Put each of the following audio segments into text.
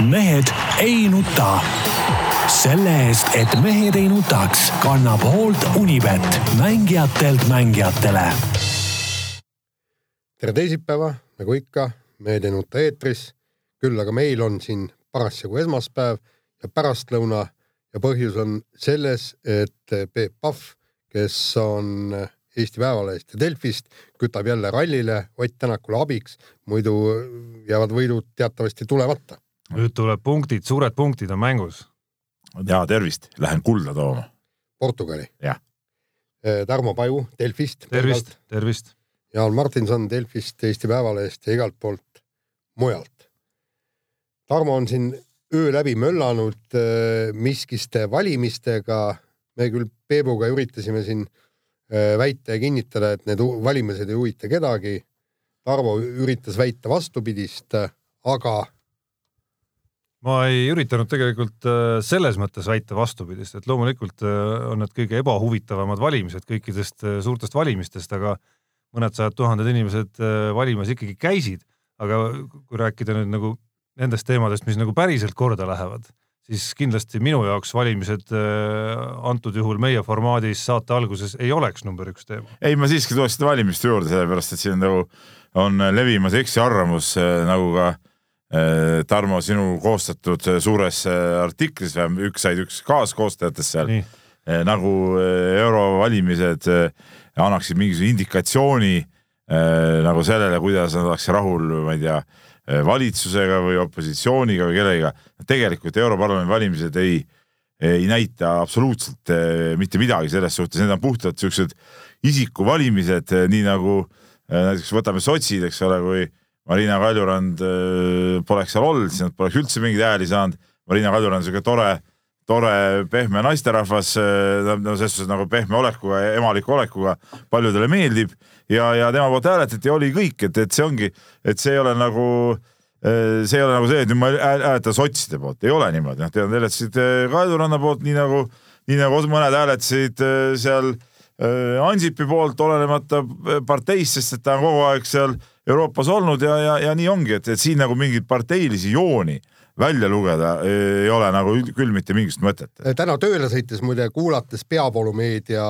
mehed ei nuta. selle eest, et mehed ei nutaks, kannab hoolt Unibet, mängijatelt mängijatele. tere teisipäeva, nagu ikka, Mehed ei nuta eetris. küll aga meil on siin parasjagu esmaspäev ja pärastlõuna ja põhjus on selles, et Peep Pahv, kes on Eesti Päevalehest ja Delfist, kütab jälle rallile Ott Tänakule abiks, muidu jäävad võidud teatavasti tulemata. Nüüd tuleb punktid, suured punktid on mängus. ja tervist, lähen kulda tooma. Portugali. jah. Tarmo Paju Delfist. tervist, tervist. Jaan Martinson Delfist, Eesti Päevalehest ja igalt poolt mujalt. Tarmo on siin öö läbi möllanud miskiste valimistega. me küll Peebuga üritasime siin väita ja kinnitada, et need valimised ei huvita kedagi. Tarvo üritas väita vastupidist, aga ma ei üritanud tegelikult äh, selles mõttes väita vastupidist, et loomulikult äh, on need kõige ebahuvitavamad valimised kõikidest äh, suurtest valimistest, aga mõned sajad tuhanded inimesed valimas ikkagi käisid. aga kui rääkida nüüd nagu nendest teemadest, mis nagu päriselt korda lähevad, siis kindlasti minu jaoks valimised antud juhul meie formaadis saate alguses ei oleks number üks teema. ei, ma siiski tuleks seda valimiste juurde, sellepärast et siin nagu on levimas eksiarvamus nagu ka Tarmo, sinu koostatud suures artiklis, üks said üks kaaskoostajatest seal, nagu eurovalimised annaksid mingisuguse indikatsiooni nagu sellele, kuidas nad oleks rahul, ma ei tea, valitsusega või opositsiooniga või kellegagi. tegelikult Europarlamendi valimised ei, ei näita absoluutselt mitte midagi selles suhtes, need on puhtalt siuksed isikuvalimised, nii nagu näiteks võtame sotsid, eks ole, kui Marina Kaljurand poleks seal olnud, siis nad poleks üldse mingeid hääli saanud. Marina Kaljurand on siuke tore, tore pehme naisterahvas, no selles suhtes nagu pehme olekuga emaliku olekuga, paljudele meeldib. Ja, ja tema poolt hääletati, oli kõik, et, et see ongi, et see ei ole nagu see ei ole nagu see, et nüüd ma hääletan sotside poolt, ei ole niimoodi, noh, tead, hääletasid Kaljuranna poolt, nii nagu, nii nagu mõned hääletasid seal Ansipi poolt, olenemata parteist, sest et ta on kogu aeg seal Euroopas olnud ja, ja, ja nii ongi, et, et siin nagu mingeid parteilisi jooni välja lugeda ei ole nagu küll mitte mingisugust mõtet. täna tööle sõites muide, kuulates peavoolumeedia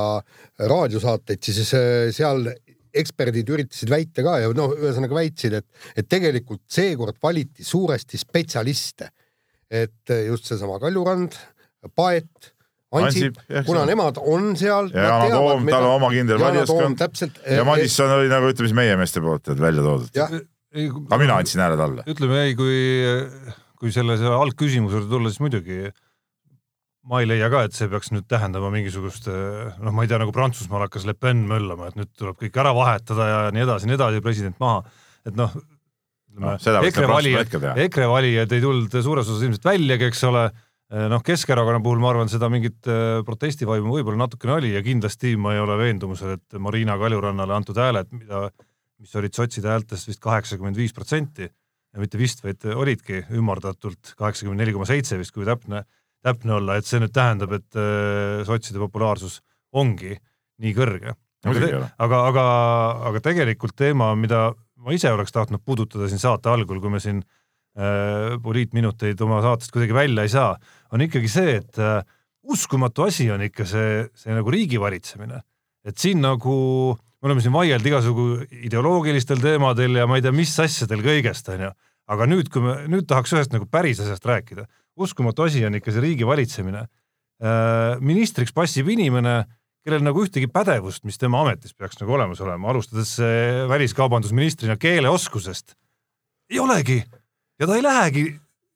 raadiosaateid, siis seal eksperdid üritasid väita ka ja noh, ühesõnaga väitsid, et, et tegelikult seekord valiti suuresti spetsialiste. et just seesama Kaljurand, Paet Ansip, kuna nemad on seal. ja Yana Toom, tal on oma kindel valijaskond. ja eh, Madisson oli nagu ütleme siis meie meeste poolt välja toodud. aga mina andsin hääle talle. ütleme ei, kui, kui selle, selle algküsimuse juurde tulla, siis muidugi ma ei leia ka, et see peaks nüüd tähendama mingisugust, noh, ma ei tea, nagu Prantsusmaal hakkas Le Pen möllama, et nüüd tuleb kõik ära vahetada ja nii edasi, nii edasi, president maha, et noh, no, EKRE valijad, EKRE valijad ei tulnud suures osas ilmselt väljagi, eks ole noh, Keskerakonna puhul ma arvan, seda mingit protestivaimu võib-olla natukene oli ja kindlasti ma ei ole veendumusel, et Marina Kaljurannale antud hääled, mida, mis olid sotside häältest vist kaheksakümmend viis protsenti ja mitte vist, vaid olidki ümardatult kaheksakümmend neli koma seitse vist, kui täpne, täpne olla, et see nüüd tähendab, et sotside populaarsus ongi nii kõrge. aga, aga, aga, tegelikult teema, mida ma ise oleks tahtnud puudutada siin saate algul, kui me siin Äh, poliitminuteid oma saatest kuidagi välja ei saa, on ikkagi see, et äh, uskumatu asi on ikka see, see nagu riigi valitsemine. et siin nagu, me oleme siin vaielnud igasugu ideoloogilistel teemadel ja ma ei tea, mis asjadel kõigest, onju. aga nüüd, kui me, nüüd tahaks ühest nagu päris asjast rääkida. uskumatu asi on ikka see riigi valitsemine. Äh, ministriks passib inimene, kellel nagu ühtegi pädevust, mis tema ametis peaks nagu olemas olema, alustades väliskaubandusministrina keeleoskusest, ei olegi ja ta ei lähegi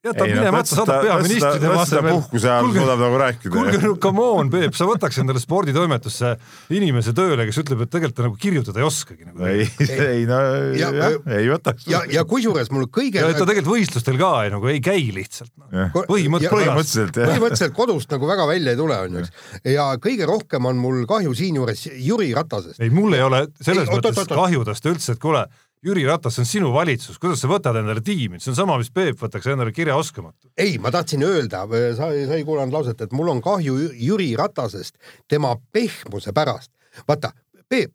jätab minema, et ta saadab peaministri tema asemel. puhkuse ajal suudab nagu rääkida. kuulge, no come on, Peep, sa võtaks endale sporditoimetusse inimese tööle, kes ütleb, et tegelikult ta nagu kirjutada ei oskagi nagu.. ei, ei no ja, jah, ei võtaks. ja, ja kusjuures mul kõige. ja ta tegelikult võistlustel ka ei, nagu ei käi lihtsalt no.. põhimõtteliselt, põhimõtteliselt kodust nagu väga välja ei tule, onju, eks. ja kõige rohkem on mul kahju siinjuures Jüri Ratasest. ei, mul ei ole selles ei, mõttes kahju tast üldse, et kuule Jüri Ratas, see on sinu valitsus, kuidas sa võtad endale tiimi, see on sama, mis Peep võtaks endale kirjaoskamatu. ei, ma tahtsin öelda, sa, sa ei kuulanud lauset, et mul on kahju Jüri Ratasest tema pehmuse pärast. vaata, Peep,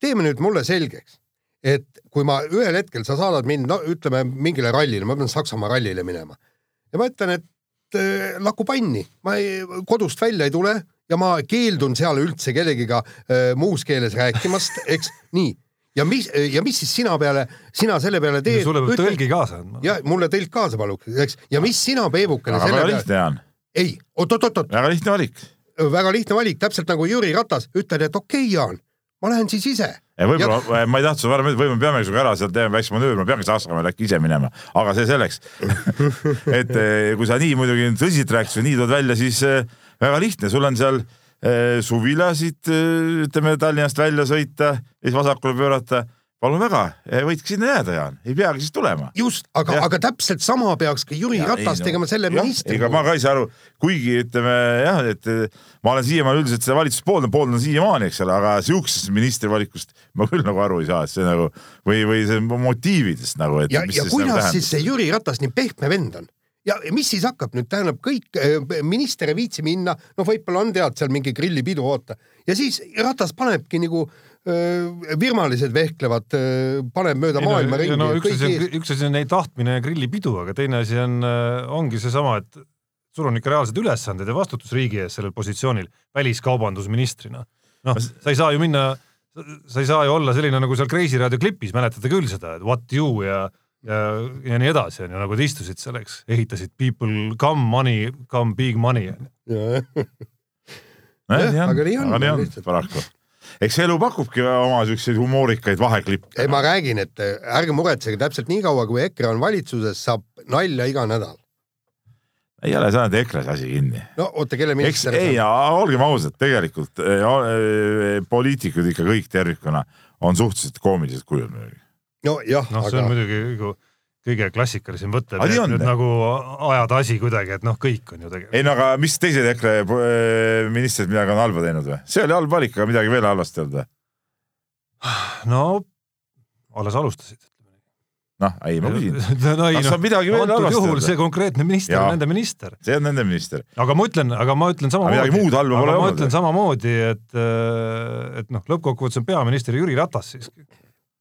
teeme nüüd mulle selgeks, et kui ma ühel hetkel, sa saadad mind, no ütleme mingile rallile, ma pean Saksamaa rallile minema ja ma ütlen, et äh, laku panni, ma ei, kodust välja ei tule ja ma keeldun seal üldse kellegiga äh, muus keeles rääkimast, eks nii ja mis ja mis siis sina peale, sina selle peale teed? sulle peab tõlgi kaasa andma. ja mulle tõlk kaasa paluks, eks, ja mis sina, Peebukene, selle peale. väga lihtne, Jaan. ei, oot-oot-oot. väga lihtne valik. väga lihtne valik, täpselt nagu Jüri Ratas, ütled, et okei okay,, Jaan, ma lähen siis ise. võib-olla ja..., ma ei tahtnud sulle varem öelda, võib-olla me peamegi sinuga ära seal tegema väikse manöövri, ma peangi Saksamaale äkki ise minema, aga see selleks et eh, kui sa nii muidugi tõsiselt rääkisid või nii tood välja, siis eh, väga lihtne, sul on seal suvilasid, ütleme Tallinnast välja sõita siis vasakule pöörata palun väga, võidki sinna jääda, Jaan, ei peagi siis tulema. just, aga, aga täpselt sama peaks ka Jüri ja, Ratas ei, no, tegema selle ministri. ega ma ka ei saa aru, kuigi ütleme jah, et ma olen siiamaani üldiselt seda valitsust pooldan, pooldan siiamaani, eks ole, aga siuksest ministri valikust ma küll nagu aru ei saa, et see nagu või, või see motiividest nagu. ja, ja kuidas nagu siis see Jüri Ratas nii pehme vend on? Ja mis siis hakkab nüüd, tähendab kõik, eh, minister ei viitsi minna, noh, võib-olla on tead seal mingi grillipidu oota ja siis Ratas panebki nagu virmalised vehklevad, paneb mööda ei, maailma no, ringi no,. üks asi on, üks asi on neid tahtmine ja grillipidu, aga teine asi on, ongi seesama, et sul on ikka reaalsed ülesanded ja vastutus riigi ees sellel positsioonil väliskaubandusministrina. noh, sa ei saa ju minna, sa ei saa ju olla selline nagu seal Kreisi raadio klipis, mäletate küll seda, et what you ja ja, ja nii edasi, onju, nagu te istusid seal, eks, ehitasid people come money, come big money. jah, aga nii on. aga nii on paraku eks elu pakubki oma siukseid humoorikaid vaheklippe. ei, ma räägin, et äh, ärge muretsege, täpselt nii kaua, kui EKRE on valitsuses, saab nalja iga nädal. ei ole saanud EKRE-s asi kinni. no oota, kelle minister? ei, olgem ausad, tegelikult äh, äh, poliitikud ikka kõik tervikuna on suhteliselt koomilised kujul muidugi. Nojah no,, aga. see on muidugi nagu kõige klassikalisem võte, nüüd nagu ajada asi kuidagi, et noh, kõik on ju tegelikult. ei no aga mis teised EKRE eh, ministrid midagi on halba teinud või? see oli halb valik, aga midagi veel halvasti olnud või? no alles alustasid. noh, ei ma küsin no, kas on midagi veel halvasti olnud? see konkreetne minister ja, on nende minister. see on nende minister. aga ma ütlen, aga ma ütlen samamoodi. midagi muud halba pole olnud. ma ütlen samamoodi, et, eh, et noh, lõppkokkuvõttes on peaminister Jüri Ratas siis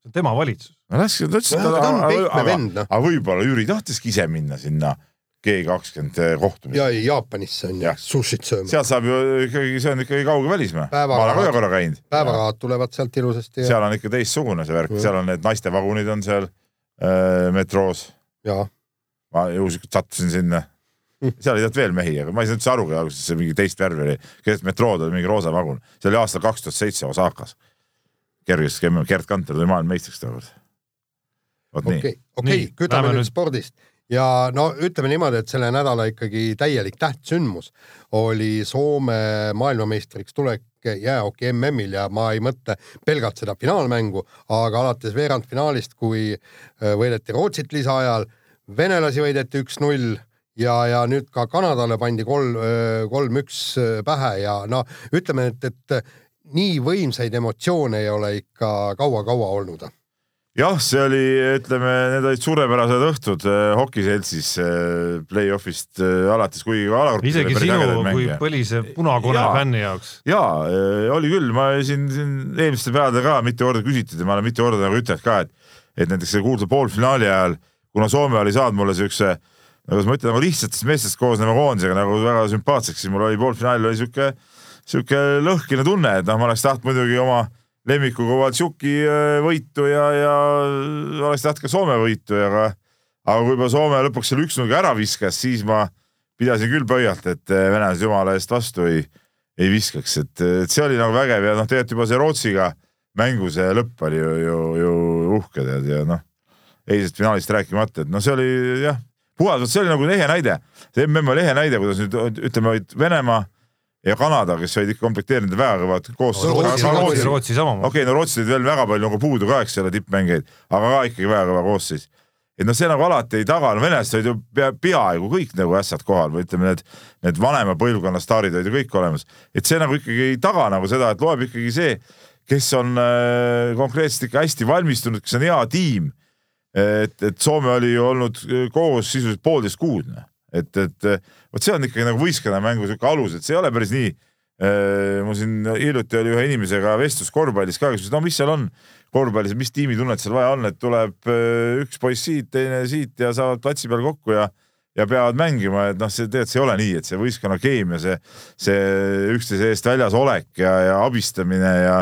see on tema valitsus. no las, ta ütles, et ta on pehme vend, noh. aga võib-olla Jüri tahtiski ise minna sinna G kakskümmend kohtumisele. ja Jaapanisse on ju sushit sööma. sealt saab ju ikkagi, see on ikkagi kauge välismaa. ma olen ka ühe korra käinud. päevarahad tulevad sealt ilusasti ja.... seal on ikka teistsugune see värk, seal on need naistevagunid on seal äh, metroos. ma juhuslikult sattusin sinna seal ei olnud veel mehi, aga ma ei saanud üldse aru, alguses see mingi teist värvi oli, keset metrood oli mingi roosa vagun, see oli aastal kaks tuhat seitse Osakas kergejõustikku Gerd Kanter tuli maailmameistriks tookord. vot nii. okei, okei, kütame nüüd spordist ja no ütleme niimoodi, et selle nädala ikkagi täielik tähtsündmus oli Soome maailmameistriks tulek jäähoki MM-il ja ma ei mõtle pelgalt seda finaalmängu, aga alates veerandfinaalist, kui äh, võideti Rootsit lisaajal, venelasi võideti üks-null ja, ja nüüd ka Kanadale pandi kolm, äh, kolm-üks äh, pähe ja no ütleme, et, et nii võimsaid emotsioone ei ole ikka kaua-kaua olnud jah, see oli, ütleme, need olid suurepärased õhtud eh, hokiseltsis eh, play-off'ist eh, alates, kuigi alagrupp. isegi sinu kui põlise punakone fänni jaoks. ja oli küll, ma siin, siin eelmistel päevadel ka mitu korda küsitud ja ma olen mitu korda nagu ütelnud ka, et, et näiteks selle kuulsa poolfinaali ajal, kuna Soome oli saanud mulle siukse, kuidas ma ütlen, nagu lihtsatest meestest koosneva koondisega nagu väga sümpaatseks, siis mul oli poolfinaalil oli siuke sihuke lõhkine tunne, et noh, ma oleks tahtnud muidugi oma lemmiku Kovaltšuki äh, võitu ja, ja oleks tahtnud ka Soome võitu, aga, aga kui juba Soome lõpuks selle üks-null ära viskas, siis ma pidasin küll pöialt, et äh, venelased jumala eest vastu ei, ei viskaks, et, et see oli nagu vägev ja noh, tegelikult juba see Rootsiga mängu see lõpp oli ju, ju, ju uhke tead ja noh, eilsest finaalist rääkimata, et noh, see oli jah, puhas, see oli nagu ehe näide, see MM oli ehe näide, kuidas nüüd ütleme, Venemaa ja Kanada, kes olid ikka komplekteerinud väga kõvad koos no,. Rootsi, samamoodi. okei okay,, no Rootsis olid veel väga palju nagu puudu ka, eks ole, tippmängijaid, aga ka ikkagi väga kõva koosseis. et noh, see nagu alati ei taga, no venelased olid ju pea, peaaegu kõik nagu ässad kohal või ütleme, need, need vanema põlvkonna staarid olid ju kõik olemas. et see nagu ikkagi ei taga nagu seda, et loeb ikkagi see, kes on äh, konkreetselt ikka hästi valmistunud, kes on hea tiim. et, et Soome oli ju olnud koos sisuliselt poolteist kuud noh et, et vot see on ikkagi nagu võistkonnamängu sihuke alus, et see ei ole päris nii. Äh, mul siin hiljuti oli ühe inimesega vestlus korvpallis ka, kes ütles, no mis seal on korvpallis, mis tiimitunnet seal vaja on, et tuleb äh, üks poiss siit, teine siit ja saavad platsi peal kokku ja ja peavad mängima, et noh, see tegelikult see ei ole nii, et see võistkonna keemia, see, see üksteise eest väljas olek ja, ja abistamine ja,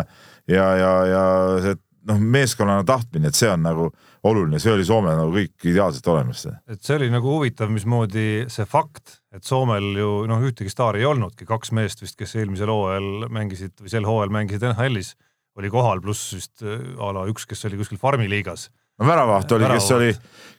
ja, ja, ja see noh, meeskonnana tahtmine, et see on nagu oluline, see oli Soomel nagu kõik ideaalselt olemas. et see oli nagu huvitav, mismoodi see fakt, et Soomel ju noh, ühtegi staari ei olnudki, kaks meest vist, kes eelmisel hooajal mängisid või sel hooajal mängisid NHL-is, oli kohal, pluss vist äh, a la üks, kes oli kuskil farmiliigas no väravaht oli, kes oli,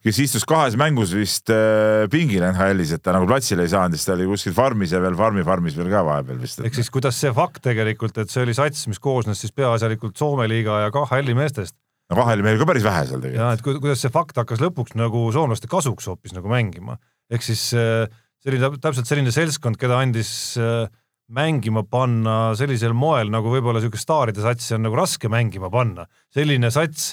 kes istus kahes mängus vist äh, pingil NHL-is, et ta nagu platsile ei saanud, siis ta oli kuskil farmis ja veel farmi farmis veel ka vahepeal vist. ehk siis kuidas see fakt tegelikult, et see oli sats, mis koosnes siis peaasjalikult Soome liiga ja KHL-i meestest. no KHL-i meil ka päris vähe seal tegelikult. ja et kuidas see fakt hakkas lõpuks nagu soomlaste kasuks hoopis nagu mängima, ehk siis äh, selline täpselt selline seltskond, keda andis äh, mängima panna sellisel moel, nagu võib-olla niisugust staaride satsi on nagu raske mängima panna. selline sats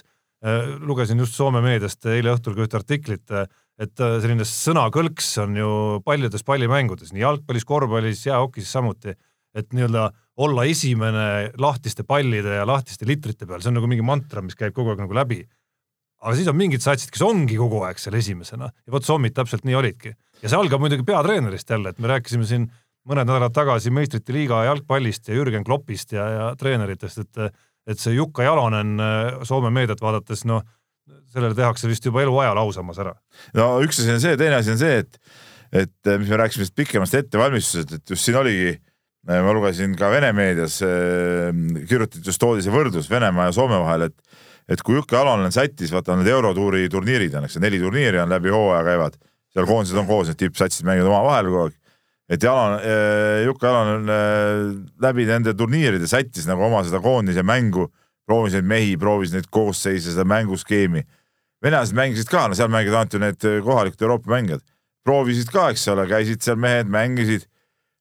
lugesin just Soome meediast eile õhtul ka ühte artiklit, äh, et äh, selline sõnakõlks on ju paljudes pallimängudes, nii jalgpallis, korvpallis, jäähokis samuti, et nii-öelda olla esimene lahtiste pallide ja lahtiste litrite peal, see on nagu mingi mantra, mis käib kogu aeg nagu läbi. aga siis on mingid satsid, kes ongi kogu aeg seal esimesena ja vot Sommid täpselt nii olidki. ja see algab muidugi peatreenerist jälle, et me rääkisime siin mõned nädalad tagasi meistrite liiga jalgpallist ja Jürgen Kloppist ja, ja treeneritest, et et see Jukka Jalonen äh, Soome meediat vaadates, noh, sellele tehakse vist juba eluaja lausamas ära. no üks asi on see, teine asi on see, et, et äh, mis me rääkisime pikemast ettevalmistusest, et just siin oligi, äh, ma lugesin ka Vene meedias, kirjutati just toodi see võrdlus Venemaa ja Soome vahel, et et kui Jukka Jalonen sättis, vaata need Eurotuuri turniirid on, eks neli turniiri on läbi hooaja käivad, seal koondised on koos, need tippsatsid mängivad omavahel kogu aeg et Jalan äh,, Jukka Jalan äh, läbi nende turniiride sättis nagu oma seda koondise mängu, proovis neid mehi, proovis neid koosseise, seda mänguskeemi. venelased mängisid ka, no seal mängivad ainult ju need kohalikud Euroopa mängijad, proovisid ka, eks ole, käisid seal mehed, mängisid.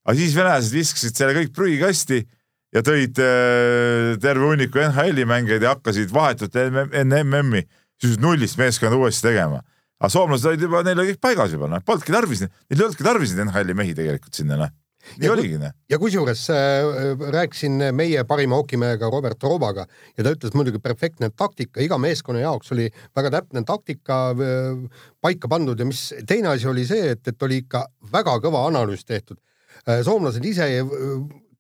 aga siis venelased viskasid selle kõik prügikasti ja tõid äh, terve hunniku NHL-i mängijaid ja hakkasid vahetult enne MM-i siis nullist meeskonda uuesti tegema aga soomlased olid juba, neil oli kõik paigas juba, noh, polnudki tarvis, neil ei olnudki tarvis neid NHL-i mehi tegelikult sinna, noh. nii ja oligi, noh. ja kusjuures äh, rääkisin meie parima hokimehega Robert Roobaga ja ta ütles muidugi perfektne taktika, iga meeskonna jaoks oli väga täpne taktika äh, paika pandud ja mis teine asi oli see, et, et oli ikka väga kõva analüüs tehtud äh,. soomlased ise äh,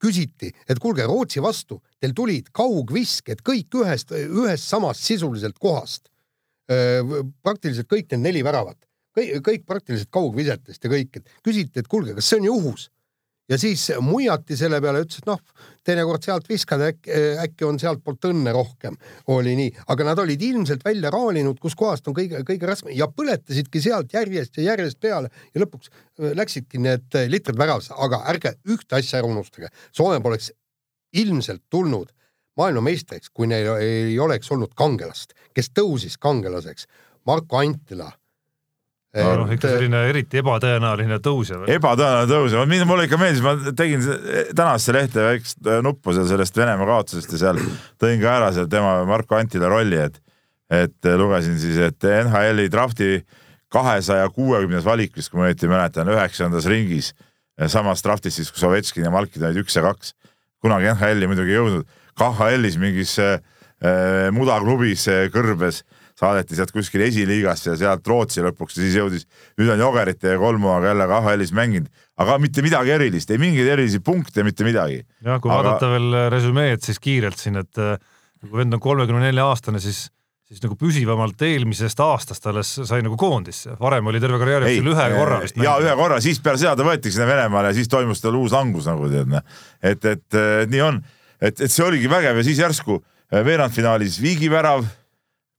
küsiti, et kuulge, Rootsi vastu, teil tulid kaugvisked kõik ühest, ühest samast sisuliselt kohast praktiliselt kõik need neli väravat, kõik, kõik praktiliselt kaugvisetest ja kõik, et küsiti, et kuulge, kas see on juhus? ja siis muiati selle peale, ütles, et noh, teinekord sealt viskad, äkki, äkki on sealtpoolt õnne rohkem, oli nii, aga nad olid ilmselt välja raalinud, kuskohast on kõige, kõige raskem ja põletasidki sealt järjest ja järjest peale ja lõpuks äh, läksidki need litrid väravasse, aga ärge ühte asja ära unustage, Soome poleks ilmselt tulnud maailmameistriks, kui neil ei oleks olnud kangelast, kes tõusis kangelaseks, Marko Antila. No, noh, ikka selline eriti ebatõenäoline tõusja. ebatõenäoline tõusja, mind mulle ikka meeldis, ma tegin tänasesse lehte väikest äh, nuppu seal sellest Venemaa kaotusest ja seal tõin ka ära seal tema Marko Antila rolli, et et lugesin siis, et NHL-i drafti kahesaja kuuekümnes valikus, kui ma õieti mäletan, üheksandas ringis, samas draftis siis, kus Ovechkin ja Malkin olid üks ja kaks, kunagi NHL-i muidugi ei jõudnud KHL-is mingis äh, mudaklubis kõrbes, saadeti sealt kuskil esiliigasse ja sealt Rootsi lõpuks ja siis jõudis, nüüd on Jogerite ja Kolmoga jälle KHL-is mänginud, aga mitte midagi erilist, ei mingeid erilisi punkte, mitte midagi. jah, kui aga... vaadata veel resümeed, siis kiirelt siin, et äh, kui vend on kolmekümne nelja aastane, siis siis nagu püsivamalt eelmisest aastast alles sai nagu koondisse, varem oli terve karjääri jooksul ühe korra vist. ja ühe korra, siis peale seda ta võeti sinna Venemaale ja siis toimus tal uus langus nagu tead, noh. et, et, et nii on et, et see oligi vägev ja siis järsku äh, veerandfinaalis viigivärav,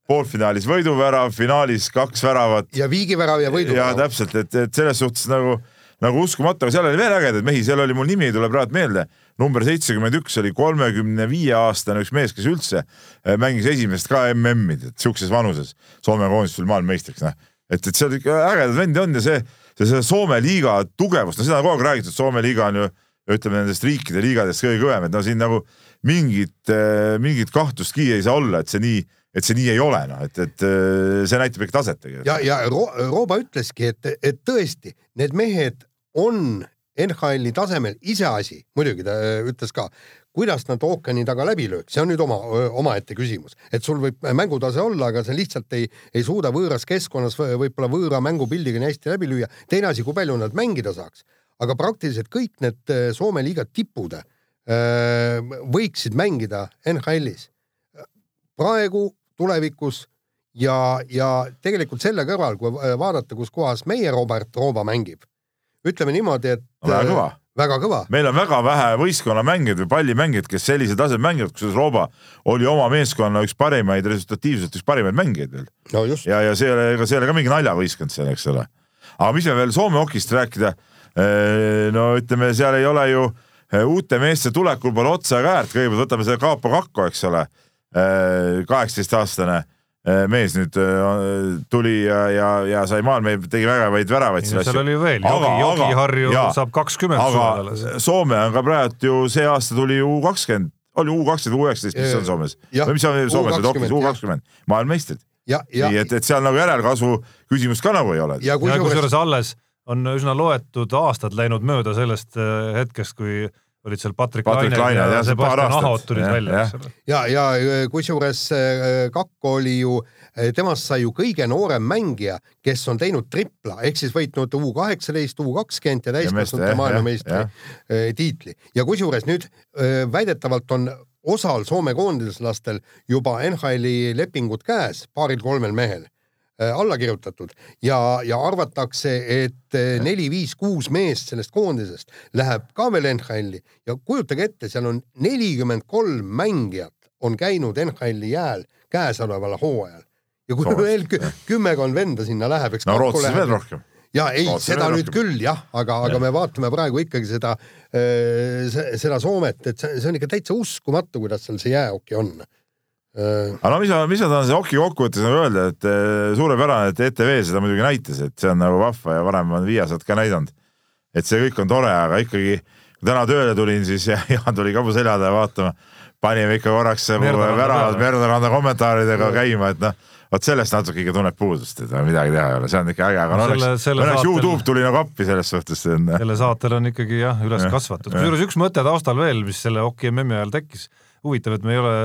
poolfinaalis võiduvärav, finaalis kaks väravat. ja viigivärav ja võiduvärav. ja täpselt, et, et selles suhtes nagu, nagu uskumatu, aga seal oli veel ägedaid mehi, seal oli mul nimi ei tule praegu meelde number seitsekümmend üks oli kolmekümne viie aastane üks mees, kes üldse äh, mängis esimest ka MM-id, et sihukeses vanuses Soome koondis tuli maailmameistriks, noh. et, et seal ikka ägedaid vendi on ja see, see, see Soome liiga tugevus, no seda on kogu aeg räägitud, Soome liiga on ju ütleme nendest riikide liigadest kõige kõvem, et no siin nagu mingit, äh, mingit kahtlustki ei saa olla, et see nii, et see nii ei ole, noh, et, et äh, see näitab ikka taset tegelikult. ja, ja Ro Rooba ütleski, et, et tõesti, need mehed on NHL-i tasemel iseasi, muidugi ta äh, ütles ka, kuidas nad ookeani taga läbi lööks, see on nüüd oma, omaette küsimus, et sul võib mängutase olla, aga sa lihtsalt ei, ei suuda võõras keskkonnas võib-olla võõra mängupildiga nii hästi läbi lüüa. teine asi, kui palju nad mängida saaks, aga praktiliselt kõik need Soome liiga tipud võiksid mängida NHL-is praegu, tulevikus ja, ja tegelikult selle kõrval, kui vaadata, kus kohas meie Robert Rooba mängib, ütleme niimoodi, et no, väga kõva väga kõva. meil on väga vähe võistkonnamängijaid või pallimängijaid, kes sellisel tasemel mängivad, kusjuures Rooba oli oma meeskonna üks parimaid, resultatiivselt üks parimaid mängijaid veel no. ja, ja see ei ole, ega see ei ole ka mingi naljavõistkond seal, eks ole. aga mis me veel Soome hokist rääkida? No ütleme, seal ei ole ju uute meeste tulekul pole otsa ega äärt, kõigepealt võtame selle Kaapo Kakko, eks ole, kaheksateistaastane Äh, mees nüüd äh, tuli ja, ja, ja sai maailma, tegi vägevaid väravaid. seal oli ju veel, Jogi, Jogi-Harju saab kakskümmend. aga Soome on ka praegu ju see aasta tuli ju kakskümmend, oli U kakskümmend, U üheksateist, mis on Soomes? või mis on Soomes? Nüüd hoopis U kakskümmend, maailmameistrid. nii et, et seal nagu järelkasvu küsimust ka nagu ei ole. ja kusjuures alles on üsna loetud aastad läinud mööda sellest äh, hetkest, kui olid seal Patrick, Patrick Laine ja, ja Sebastian Ahot tulid ja, välja, eks ole. ja, ja kusjuures äh, Kakko oli ju, äh, temast sai ju kõige noorem mängija, kes on teinud tripla ehk siis võitnud U kaheksateist, U kakskümmend ja täiskasvanute maailmameistri äh, tiitli. Ja kusjuures nüüd väidetavalt on osal Soome koondislastel juba NHL-i lepingud käes, paaril-kolmel mehel. Äh, alla kirjutatud ja, ja arvatakse, et äh, neli-viis-kuus meest sellest koondisest läheb ka veel NHL-i ja kujutage ette, seal on nelikümmend kolm mängijat on käinud NHL-i jääl käesoleval hooajal ja kui Soomest, veel kümmekond venda sinna läheb, eks. no Rootsis veel rohkem ja ei, seda nüüd rohkem. küll jah, aga, aga ja. me vaatame praegu ikkagi seda, äh, seda Soomet, et see, see on ikka täitsa uskumatu, kuidas seal see jäähoki on Äh, aga no mis ma, mis ma tahan selle hoki kokkuvõttes nagu öelda, et äh, suurepärane, et ETV seda muidugi näitas, et see on nagu vahva ja varem on Viasat ka näidanud. et see kõik on tore, aga ikkagi täna tööle tulin, siis Jaan tuli kabu selja taha vaatama, panime ikka korraks väravad Merdaranda kommentaaridega käima, et noh, vot sellest natuke ikka tunneb puudust, et midagi teha ei ole, see on ikka äge, aga no, õnneks, õnneks Youtube tuli nagu appi selles suhtes. selle saatel on ikkagi jah, üles ja. kasvatud, kusjuures üks mõte taustal veel, mis selle Hoki MM-i ajal tekkis, huvitav, et me ei ole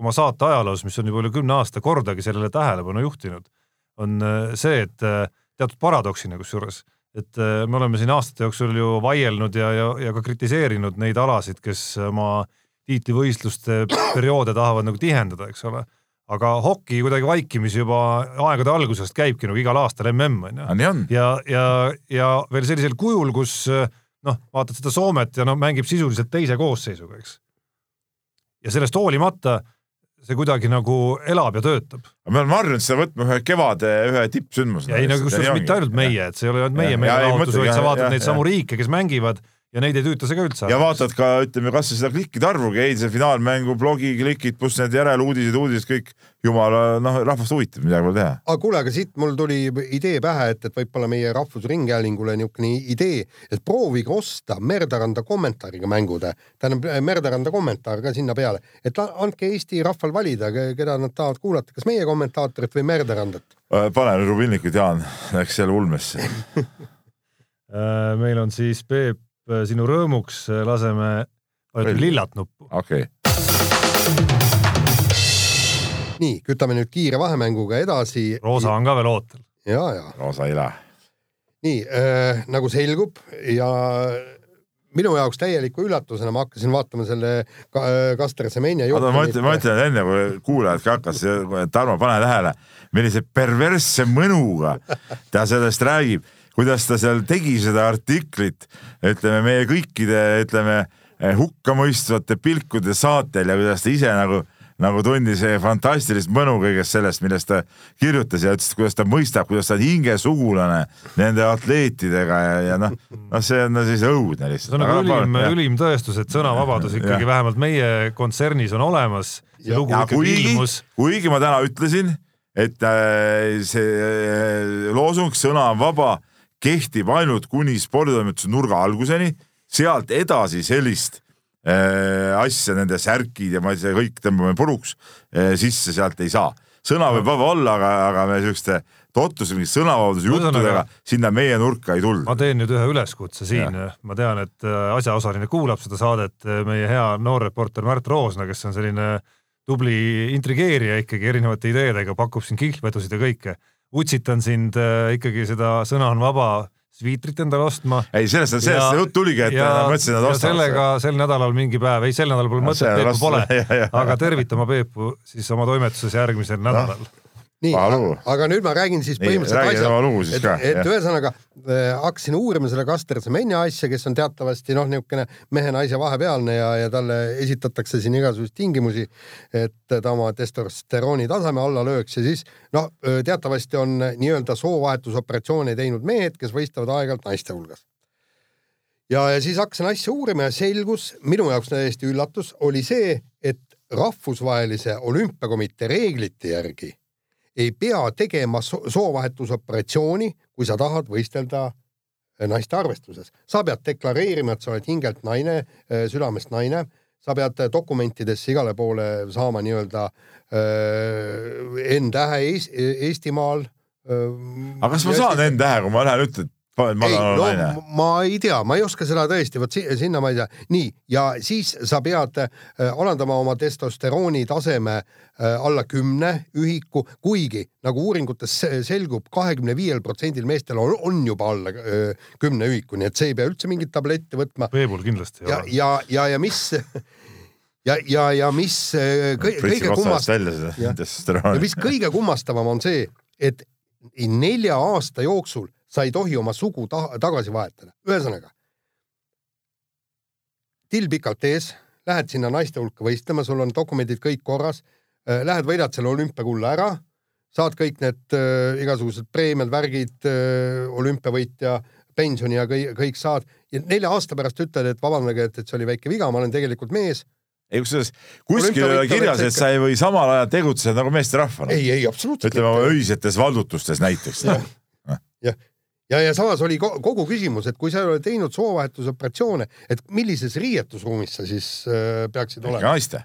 oma saate ajaloos, mis on juba üle kümne aasta kordagi sellele tähelepanu juhtinud, on äh, see, et äh, teatud paradoksina kusjuures, et äh, me oleme siin aastate jooksul ju vaielnud ja, ja, ja ka kritiseerinud neid alasid, kes oma tiitlivõistluste perioode tahavad nagu tihendada, eks ole. aga hoki kuidagi vaikimisi juba aegade algusest käibki nagu igal aastal mm on ju. ja, ja, ja veel sellisel kujul, kus noh, vaatad seda Soomet ja noh, mängib sisuliselt teise koosseisuga, eks. ja sellest hoolimata see kuidagi nagu elab ja töötab. me oleme harjunud seda võtma ühe kevade ühe tippsündmusena. ei no kusjuures mitte ainult meie, et see ei ole ainult meie meelelahutus, vaid sa vaatad neid samu riike, kes mängivad ja neid ei tüüta see ka üldse. ja vaatad ka, ütleme kasvõi seda klikkide arvugi, eilse finaalmängu blogi klikid pluss need järeluudised, uudised kõik, jumala noh, rahvast huvitab, midagi pole teha. aga kuule, aga siit mul tuli idee pähe, et, et võib-olla meie Rahvusringhäälingule niisugune idee, et proovige osta Merdaranda kommentaariga mängud, tähendab Merdaranda kommentaar ka sinna peale, et andke Eesti rahval valida, keda nad tahavad kuulata, kas meie kommentaatorit või Merdarandat. Äh, pane rubilnikut, Jaan, läks jälle ulmesse äh, meil on siis Peep sinu rõõmuks äh, laseme, vajutame lillat nuppu. okei okay. nii, kütame nüüd kiire vahemänguga edasi. Roosa on ka veel ootel. ja, ja. Roosa ei lähe. nii äh, nagu selgub ja minu jaoks täieliku üllatusena ma hakkasin vaatama selle äh, Kaster Semenya juhtumit. ma ütlen, ma ütlen enne, kui kuulajad ka hakkas, Tarmo, pane tähele, millise perversse mõnuga ta sellest räägib kuidas ta seal tegi seda artiklit, ütleme meie kõikide, ütleme hukkamõistvate pilkude saatel ja kuidas ta ise nagu nagu tundis fantastilist mõnu kõigest sellest, millest ta kirjutas ja ütles, kuidas ta mõistab, kuidas ta on hingesugulane nende atleetidega ja, ja noh, noh, see on no siis õudne lihtsalt. see on nagu ülim, ülim tõestus, et sõnavabadus ikkagi ja. vähemalt meie kontsernis on olemas. kuigi, kuigi ma täna ütlesin, et äh, see äh, loosung sõna on vaba kehtib ainult kuni sporditoimetuse nurga alguseni, sealt edasi sellist äh, asja, nende särkid ja ma ei tea, kõik tõmbame puruks äh, sisse, sealt ei saa. sõna võib vaba olla, aga, aga me siukeste totluse, mingi sõnavabaduse juttudega sinna meie nurka ei tulda ma. teen nüüd ühe üleskutse siin, ma tean, et äh, asjaosaline kuulab seda saadet, meie hea noor reporter Märt Roosna, kes on selline tubli intrigeerija ikkagi erinevate ideedega, pakub siin kihlvedusid ja kõike. Utsitan sind äh, ikkagi seda Sõna on vaba sviitrit endale ostma. ei, sellest, sellest see jutt tuligi, et ma mõtlesin, et ostavad sellega sel nädalal mingi päev, ei sel nädalal pole No mõtet, Peepu pole. aga tervitama Peepu siis oma toimetuses järgmisel nädalal. Nii aga nüüd ma räägin siis põhimõtteliselt siis et, et ühesõnaga äh, hakkasin uurima selle Kaster Semenya asja, kes on teatavasti noh, niisugune mehe-naise vahepealne ja, ja talle esitatakse siin igasuguseid tingimusi, et ta oma testosterooni taseme alla lööks ja siis noh, teatavasti on nii-öelda soovahetusoperatsioone teinud mehed, kes võistlevad aeg-ajalt naiste hulgas. Ja, ja siis hakkasin asja uurima ja selgus, minu jaoks täiesti üllatus, oli see, et rahvusvahelise olümpiakomitee reeglite järgi ei pea tegema so soovahetusoperatsiooni, kui sa tahad võistelda naiste arvestuses. sa pead deklareerima, et sa oled hingelt naine, südamest naine, sa pead dokumentidesse igale poole saama nii-öelda N-tähe Eest, Eestimaal. aga kas ma saan N-tähe, kui ma lähen ütlen, ma ei, no naine? ma ei tea, ma ei oska seda tõesti, vot si sinna ma ei tea. nii, ja siis sa pead äh, alandama oma testosterooni taseme äh, alla kümne ühiku, kuigi nagu uuringutes se- selgub, kahekümne viiel protsendil meestel on, on juba alla äh, kümne ühiku, nii et see ei pea üldse mingit tabletti võtma. Peebul kindlasti ei ja, ole. ja, ja, ja mis ja, ja, ja mis äh, kõige, kõige kummastavam mis kõige kummastavam on see, et nelja aasta jooksul sa ei tohi oma sugu ta tagasi vahetada. ühesõnaga, till pikalt ees, lähed sinna naiste hulka võistlema, sul on dokumendid kõik korras, lähed võidad selle olümpiakulla ära, saad kõik need äh, igasugused preemiad, värgid äh,, olümpiavõitja, pensioni ja kõik, kõik saad ja nelja aasta pärast ütled, et vabandage, et, et see oli väike viga, ma olen tegelikult mees. ei kusjuures kuskil ei ole kirjas, et sa ei või samal ajal tegutseda nagu meesterahvana. ei, ei absoluutselt. ütleme oma öisetes valdutustes näiteks. ja, ja samas oli ko- kogu küsimus, et kui sa ei ole teinud soovahetusoperatsioone, et millises riietusruumis sa siis äh, peaksid ikka olema? naiste.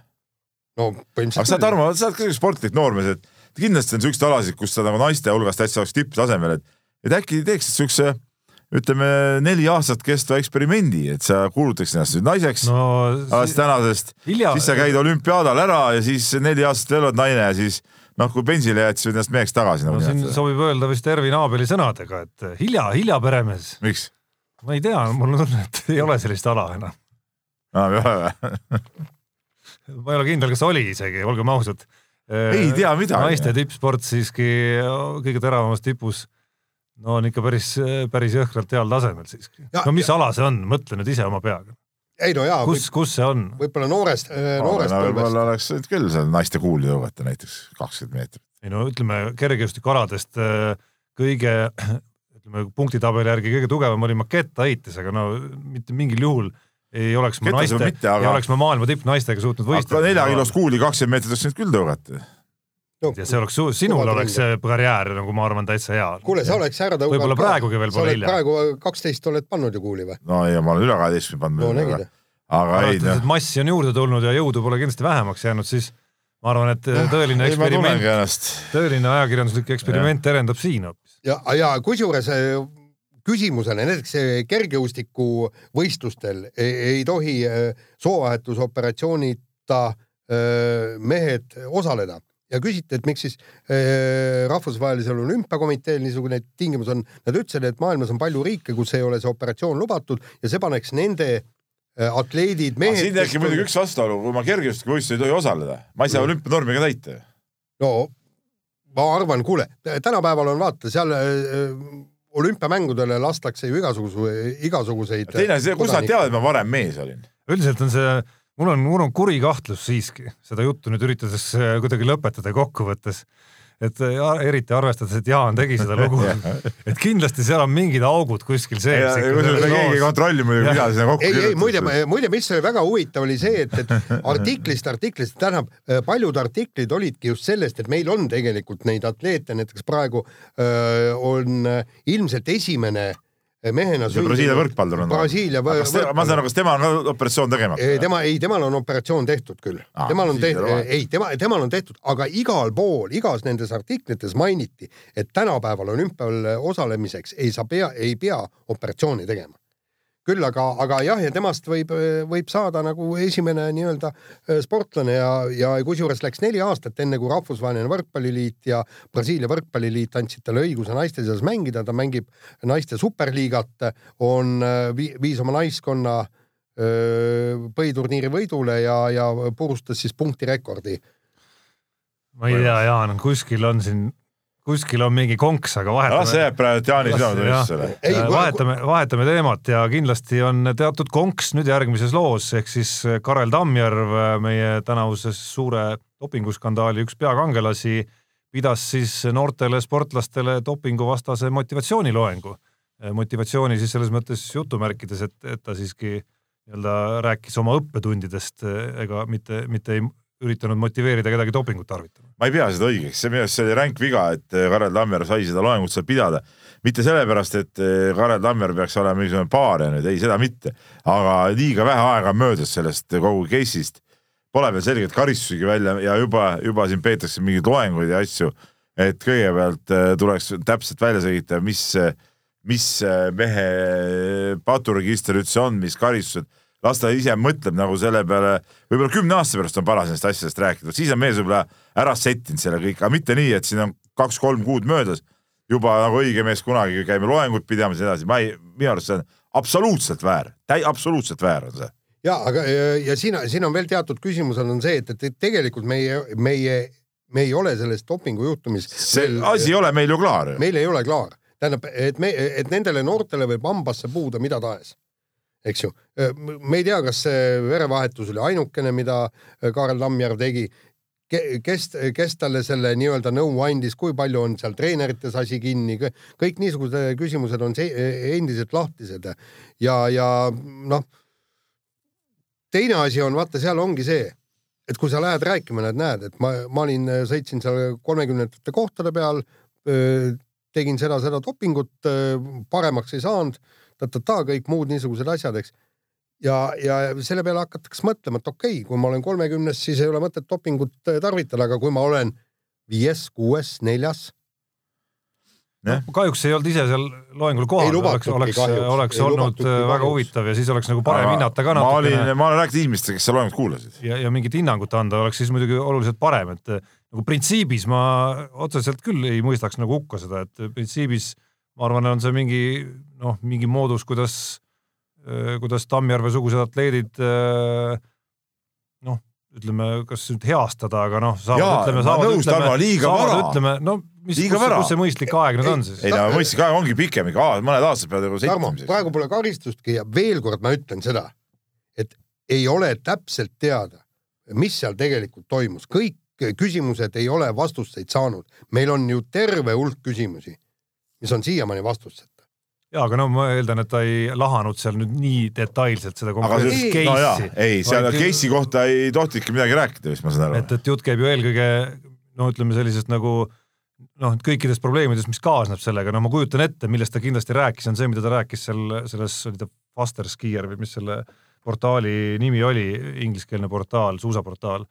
no aga põhimõtteliselt sa, Tarmo, sa oled ka sportlik noormees, et kindlasti on siukseid alasid, kus sa nagu naiste hulgast täitsa oleks tipptasemel, et, et äkki teeksid siukse ütleme neli aastat kestva eksperimendi, et sa kuulutaksid ennast nüüd naiseks no, no alates tänasest, hilja, siis sa käid olümpiaadal ära ja siis neli aastat veel oled naine ja siis noh, kui bensile jääd, siis võid ennast meheks tagasi no nagu siin nimetada. sobib öelda vist Ervin Aabeli sõnadega, et hilja, hilja peremees. miks? ma ei tea, mul on tunne, et ei ole sellist ala enam. enam ei ole või? ma ei ole kindel, kas oli isegi, olgem ausad. Ei tea midagi. naiste tippsport siiski kõige teravamas tipus. no on ikka päris, päris jõhkralt heal tasemel siiski. Ja- no mis ala see on, mõtle nüüd ise oma peaga. Ei no jaa, kus, kus see on? võib-olla noorest, noorest põlvest. võib-olla oleks võinud küll seal naiste kuuli tõugata näiteks kakskümmend meetrit. ei no ütleme kergejõustikualadest äh, kõige, ütleme punktitabeli järgi kõige tugevam oli makettheites, aga no mitte mingil juhul ei oleks ma Ketas naiste, aga- ei oleks ma maailma tippnaistega suutnud võistelda. nelja kilost kuuli kakskümmend meetrit oleks võinud küll tõugata. Ja see oleks, sinul oleks see karjäär nagu ma arvan täitsa hea. kuule, sa oleks ära tõuganud. Võib-olla praegugi veel pole hilja. praegu kaksteist oled pannud ju kuuli või? no ja ma olen üle kaheteistkümne pannud no nägid aga, aga ei noh et, massi on juurde tulnud ja jõudu pole kindlasti vähemaks jäänud, siis ma arvan, et tõeline ei eksperiment, tõeline ajakirjanduslik eksperiment terendab siin hoopis. ja, ja kusjuures äh, küsimusele näiteks äh, kergejõustikuvõistlustel ei, ei tohi äh, soovahetusoperatsioonita äh, mehed osaleda ja küsiti, et miks siis äh, rahvusvahelisel olümpiakomiteel niisugune tingimus on, nad ütlesid, et maailmas on palju riike, kus ei ole see operatsioon lubatud ja see paneks nende äh, atleedid, mehed. siin tekib muidugi üks vastuolu, kui ma kergejõustikuvõistlusel ei tohi osaleda, ma ei saa olümpianormi ka täita. no ma arvan, kuule, tänapäeval on vaata seal äh, olümpiamängudele lastakse ju igasuguse, igasuguseid. teine asi, kus nad teavad, et ma varem mees olin? üldiselt on see, mul on, mul on kuri kahtlus siiski seda juttu nüüd üritades äh, kuidagi lõpetada kokkuvõttes. et äh, ja- eriti arvestades, et Jaan tegi seda lugu, et kindlasti seal on mingid augud kuskil sees. kusjuures keegi ei kontrolli muidugi, mida sinna kokku ei, ei muide, muide, mis oli väga huvitav, oli see, et, et artiklist artiklist, tähendab, paljud artiklid olidki just sellest, et meil on tegelikult neid atleete, näiteks praegu öö, on äh, ilmselt esimene mehena see Brasiilia võrkpallur on. Brasiilia võrkpallur. ma saan aru, kas temal on operatsioon tegemata? tema, ei, temal on operatsioon tehtud küll ah,. temal on tehtud, ei, tema, temal on tehtud, aga igal pool, igas nendes artiklites mainiti, et tänapäeval olümpial osalemiseks ei saa pea, ei pea operatsiooni tegema küll aga, aga jah, ja temast võib, võib saada nagu esimene nii-öelda äh, sportlane ja, ja kusjuures läks neli aastat, enne kui Rahvusvaheline Võrkpalliliit ja Brasiilia Võrkpalliliit andsid talle õiguse naiste seas mängida, ta mängib naiste superliigat, on äh, viis oma naiskonna äh, põhiturniiri võidule ja, ja purustas siis punktirekordi. ma ei tea, Jaan, kuskil on siin kuskil on mingi konks, aga vahetame. see jääb praegu Jaani südametunnistusele. vahetame, vahetame teemat ja kindlasti on teatud konks nüüd järgmises loos, ehk siis Karel Tammjärv, meie tänavuses suure dopinguskandaali üks peakangelasi, pidas siis noortele sportlastele dopinguvastase motivatsiooniloengu. motivatsiooni siis selles mõttes jutumärkides, et, et ta siiski nii-öelda rääkis oma õppetundidest ega mitte, mitte ei üritanud motiveerida kedagi dopingut tarvitama. ma ei pea seda õigeks, see minu arust see oli ränk viga, et Karel Tammer sai seda loengut seal pidada. mitte sellepärast, et Karel Tammer peaks olema mingisugune paare nüüd, ei seda mitte, aga liiga vähe aega on möödas sellest kogu case'ist. Pole veel selget karistusigi välja ja juba, juba siin peetakse mingeid loenguid ja asju. et kõigepealt eh, tuleks täpselt välja selgitada, mis, mis mehe paturegister üldse on, mis karistused las ta ise mõtleb nagu selle peale, võib-olla kümne aasta pärast on paras nendest asjadest rääkida, siis on mees võib-olla ära settinud selle kõik, aga mitte nii, et siin on kaks-kolm kuud möödas, juba nagu õige mees kunagi käime loengut pidamas ja nii edasi, ma ei, minu arust see on absoluutselt väär, täi-, absoluutselt väär on see. ja aga ja, siin, siin on veel teatud küsimused on see, et, et tegelikult meie, meie, me ei ole selles dopingujuhtumis. see veel, asi ei ole meil ju klaar. meil ei ole klaar, tähendab, et me, et nendele noortele võib hambasse puuda mida tahes eks ju. me ei tea, kas see verevahetus oli ainukene, mida Kaarel Tammjärv tegi. kes, kes talle selle nii-öelda nõu andis, kui palju on seal treenerites asi kinni, kõik niisugused küsimused on see, endiselt lahtised ja, ja noh. teine asi on, vaata, seal ongi see, et kui sa lähed rääkima, näed, näed, et ma, ma olin, sõitsin seal kolmekümnendate kohtade peal, tegin seda, seda dopingut, paremaks ei saanud ta-ta-ta, kõik muud niisugused asjad, eks. ja, ja selle peale hakatakse mõtlema, et okei okay,, kui ma olen kolmekümnes, siis ei ole mõtet dopingut äh, tarvitada, aga kui ma olen viies, kuues, neljas No, kahjuks ei olnud ise seal loengul kohal, oleks, oleks, oleks ei olnud äh, väga kahjuks. huvitav ja siis oleks nagu parem hinnata ka natukene. ma olin, ma olen rääkinud inimestega, kes seal loengut kuulasid. ja, ja mingit hinnangut anda oleks siis muidugi oluliselt parem, et äh, nagu printsiibis ma otseselt küll ei mõistaks nagu hukka seda, et printsiibis ma arvan, on see mingi noh, mingi moodus, kuidas, äh, kuidas Tammjärve-sugused atleedid äh, noh, ütleme, kas nüüd heastada, aga noh, saavad, ütleme, saavad, ütleme, saavad, ütleme, no mis, kus, kus see mõistlik aeg nüüd on siis? ei no mõistlik aeg ongi pikem, ikka. Mõned aastad peavad juba settimiseks. praegu pole karistustki ja veel kord ma ütlen seda, et ei ole täpselt teada, mis seal tegelikult toimus, kõik küsimused ei ole vastuseid saanud, meil on ju terve hulk küsimusi, mis on siiamaani vastuseta ja aga no ma eeldan, et ta ei lahanud seal nüüd nii detailselt seda konkreetset case'i no. ei, seal case'i kohta ei tohtinudki midagi rääkida, vist ma saan aru. et, et jutt käib ju eelkõige no ütleme sellisest nagu noh, kõikidest probleemidest, mis kaasneb sellega, no ma kujutan ette, millest ta kindlasti rääkis, on see, mida ta rääkis seal selles, oli ta Faster Skier või mis selle portaali nimi oli, ingliskeelne portaal, suusaportaal,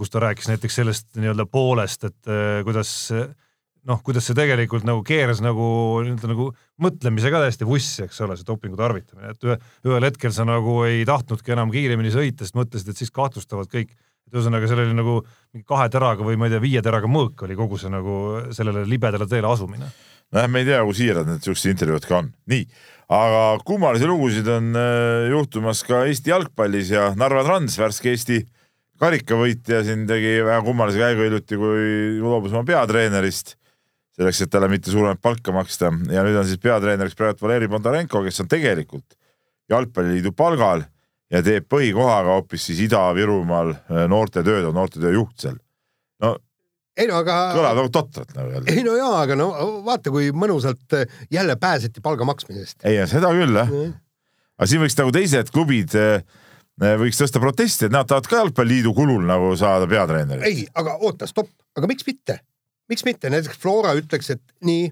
kus ta rääkis näiteks sellest nii-öelda poolest, et eh, kuidas noh, kuidas see tegelikult nagu keeras nagu nii-öelda nagu mõtlemise ka täiesti vussi, eks ole, see dopingu tarvitamine, et ühe, ühel hetkel sa nagu ei tahtnudki enam kiiremini sõita, sest mõtlesid, et siis kahtlustavad kõik. et ühesõnaga, seal oli nagu mingi kahe teraga või ma ei tea, viie teraga mõõk oli kogu see nagu sellele libedale teele asumine. nojah, me ei tea, kui siirad need siuksed intervjuud ka on. nii, aga kummalisi lugusid on äh, juhtumas ka Eesti jalgpallis ja Narva Trans, värske Eesti karikavõitja siin tegi väga kummalise käigu hiljuti, kui loobus oma peatreenerist selleks, et talle mitte suuremat palka maksta ja nüüd on siis peatreeneriks praegu Valeri Bondarenko, kes on tegelikult jalgpalliliidu palgal ja teeb põhikohaga hoopis siis Ida-Virumaal äh, noortetööd, on noortetöö juht seal. no ei no aga. kõlab nagu totralt nagu jälle. ei no jaa, aga no vaata, kui mõnusalt äh, jälle pääseti palga maksmisest. ei, seda küll jah mm.. aga siin võiks nagu teised klubid äh, võiks tõsta protesti, et nad tahavad ka jalgpalliliidu kulul nagu saada peatreenerit. ei, aga oota, stopp, aga miks mitte? Miks mitte, näiteks Flora ütleks, et nii,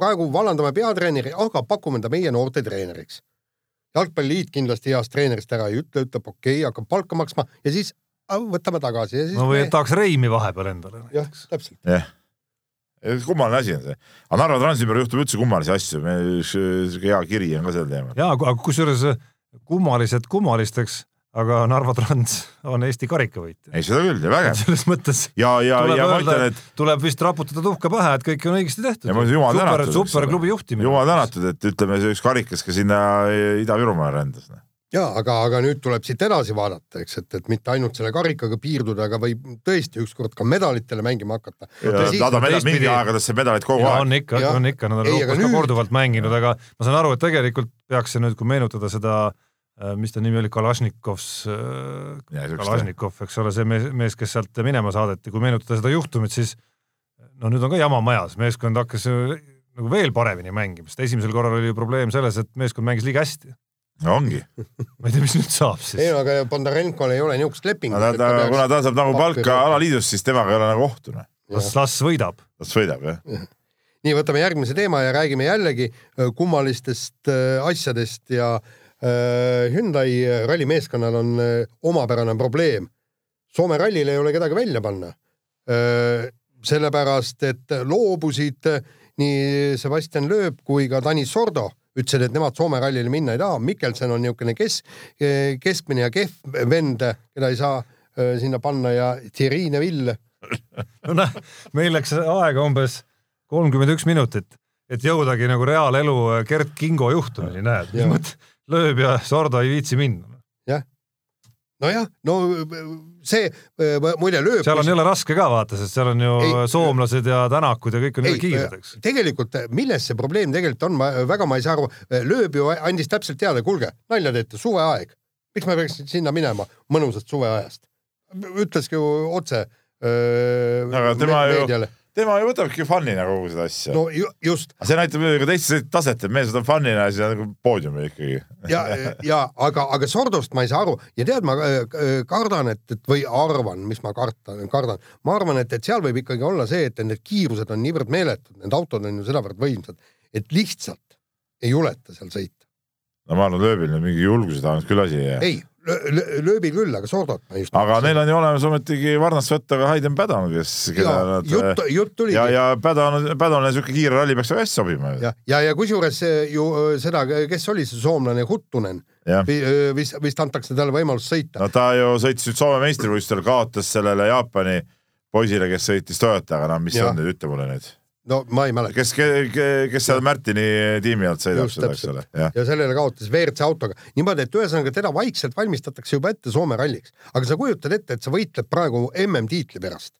praegu vallandame peatreeneri, aga pakume ta meie noorte treeneriks. jalgpalliliit kindlasti heast treenerist ära ei ütle, ütleb okei okay,, hakkab palka maksma ja siis võtame tagasi ja siis. no või me... tahaks Reimi vahepeal endale. jah, täpselt. jah kummaline asi on see, aga Narva Transi ümber juhtub üldse kummalisi asju, sihuke hea kiri on ka sel teemal. ja, aga kusjuures kummalised kummalisteks aga Narva Trans on Eesti karikavõitja. ei, seda küll ja vägev. selles mõttes. ja, ja, ja ma ütlen, et. tuleb vist raputada tuhka pähe, et kõik on õigesti tehtud. ja jumal tänatud. superklubi juhtimine. jumal tänatud, et ütleme, see üks karikas ka sinna Ida-Virumaale rändas. Noh. ja aga, aga nüüd tuleb siit edasi vaadata, eks, et, et mitte ainult selle karikaga piirduda, aga võib tõesti ükskord ka medalitele mängima hakata. Nad on medal, mingi aegadesse medaleid kogu aeg. on ikka, on ikka, nad on Euroopas ka korduvalt mänginud, aga ma saan aru, et tegelikult peaks see nüüd, kui meenutada seda Äh, mis ta nimi oli, Kalašnikovs, äh, Kalašnikov, eks ole, see mees, mees, kes sealt minema saadeti, kui meenutada seda juhtumit, siis no nüüd on ka jama majas, meeskond hakkas nagu veel paremini mängima, sest esimesel korral oli ju probleem selles, et meeskond mängis liiga hästi. no ongi ma ei tea, mis nüüd saab siis. ei no aga Bondarenkol ei ole niisugust lepingut. Ta, ta, kuna ta saab nagu palka alaliidust, siis temaga ei ole nagu ohtu. Noh. las, las võidab. las võidab, jah nii, võtame järgmise teema ja räägime jällegi äh, kummalistest asjadest ja äh, Äh, Hyundai rallimeeskonnal on äh, omapärane probleem. Soome rallil ei ole kedagi välja panna. Äh, sellepärast, et loobusid nii Sebastian Loeb kui ka Tanis Sordo ütlesid, et nemad Soome rallile minna ei taha. Mikkelson on niisugune kes-, keskmine ja kehv vend, keda ei saa sinna panna ja Thierry Neville. no näe, meil läks aega umbes kolmkümmend üks minutit, et jõudagi nagu reaalelu Gerd Kingo juhtumini, näed, lööb ja Sordo ei viitsi minna. jah, nojah, no see muide lööb. seal on jälle raske ka vaata, sest seal on ju ei, soomlased ja tänakud ja kõik on jälle kiired, eks. tegelikult milles see probleem tegelikult on, ma väga ma ei saa aru, lööb ju andis täpselt teada, kuulge, nalja teete, suveaeg, miks ma peaks sinna minema mõnusast suveajast? ütleski ju otse. aga tema ju tema ju võtabki fun'ina kogu seda asja. no ju, just. see näitab ka teiste taset, et mees võtab fun'ina ja siis on nagu poodiumil ikkagi. ja, ja aga, aga Sordost ma ei saa aru ja tead, ma äh, äh, kardan, et, et või arvan, mis ma kartan, kardan, ma arvan, et, et seal võib ikkagi olla see, et need kiirused on niivõrd meeletud, need autod on ju sedavõrd võimsad, et lihtsalt ei juleta seal sõita. no ma arvan, lööbil nüüd mingi julguse taha küll asi ei jää. ei lööbi küll, aga Sordot ma just. aga neil on ju olemas ometigi varnast võtta ka Hayden Padon, kes. jutt, jutt tuligi. ja, ja Padon, Padonile siuke kiire ralli peaks väga hästi sobima. ja, ja, ja kusjuures ju seda, kes oli see soomlane, Huttunen, vist, vist antakse talle võimalus sõita. no ta ju sõitis nüüd Soome meistrivõistlustel, kaotas sellele Jaapani poisile, kes sõitis Toyotaga, no mis ja. see on nüüd, ütle mulle nüüd no ma ei mäleta. kes, kes seal Märtini tiimi alt sõidab seda, eks ole. ja sellele kaotas WRC autoga. niimoodi, et ühesõnaga teda vaikselt valmistatakse juba ette Soome ralliks. aga sa kujutad ette, et sa võitled praegu MM-tiitli pärast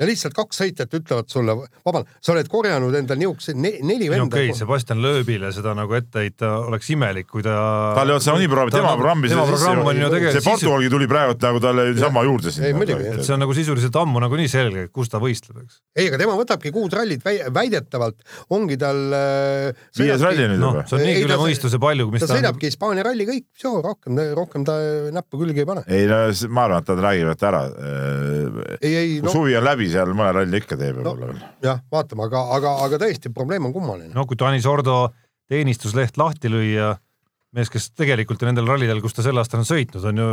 ja lihtsalt kaks sõitjat ütlevad sulle, vabandust, sa oled korjanud endale niisuguse ne, neli venda. okei okay,, Sebastian Loebile seda nagu ette heita oleks imelik, kui ta. tal ei olnud seda nii programmi, tema programmi. tema programm on ju tegelikult. see Portugalgi tuli praegu nagu talle niisama juurde sinna. ei muidugi. et see on nagu sisuliselt ammu nagunii selge, kus ta võistleb, eks. ei, aga tema võtabki kuus rallit väidetavalt, ongi tal äh,. viies ralli nüüd juba no,. see on niigi üle mõistuse palju, mis ta. ta sõidabki Hispaania ralli kõik, rohkem, rohkem ta näppu külge ei pane. ei no ma arvan, et nad räägivad ära. ei, ei. suvi on läbi seal mõne ralli ikka teeb võib-olla no, veel. jah, vaatame, aga, aga, aga tõesti, probleem on kummaline. no kui Tanis Ordo teenistusleht lahti lüüa, mees, kes tegelikult nendel rallidel, kus ta sel aastal on sõitnud, on ju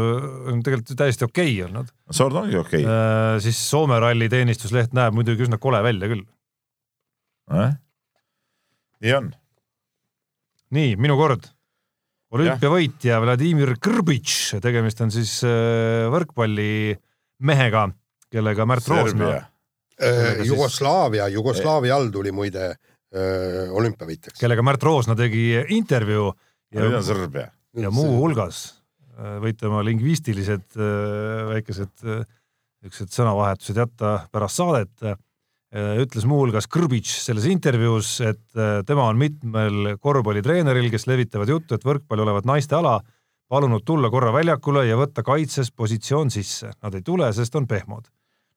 on tegelikult täiesti okei okay olnud. Sordo ongi okei okay. äh,. siis Soome ralli teenistusleht näeb muidugi üsna kole välja küll äh?. nii on. nii, minu kord olümpiavõitja Vladimir Kõrbitš, tegemist on siis äh, võrkpallimehega kellega Märt Roosna. Äh, Jugoslaavia, Jugoslaavia all tuli muide äh, olümpiavõitjaks. kellega Märt Roosna tegi intervjuu. ja, Sõrbia. ja muuhulgas äh, võite oma lingvistilised väikesed niisugused sõnavahetused jätta pärast saadet. ütles muuhulgas Kõrbitš selles intervjuus, et tema on mitmel korvpallitreeneril, kes levitavad juttu, et võrkpall olevat naiste ala, palunud tulla korra väljakule ja võtta kaitses positsioon sisse. Nad ei tule, sest on pehmod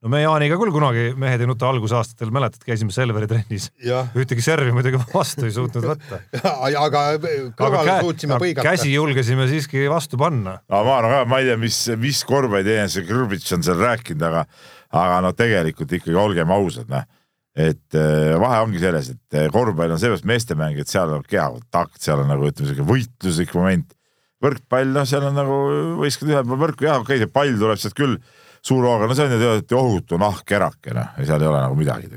no me Jaaniga küll kunagi Mehed ei nuta algusaastatel, mäletad, käisime Selveri trennis. ühtegi servi muidugi vastu ei suutnud võtta. aga kõrvale suutsime põigata. käsi julgesime siiski vastu panna. aga ma arvan ka, ma ei tea, mis, mis korvpalliteenus see Krubitš on seal rääkinud, aga, aga no tegelikult ikkagi olgem ausad, noh et äh, vahe ongi selles, et äh, korvpall on seepärast meestemäng, et seal on kehakontakt, seal on nagu ütleme, siuke võitluslik moment. võrkpall, noh, seal on nagu võistkond ühel pool võrku, jah, okei okay,, see pall tuleb sealt küll suur hooga, no see on ju teadagi ohutu nahkkerake, noh, ja seal ei ole nagu midagi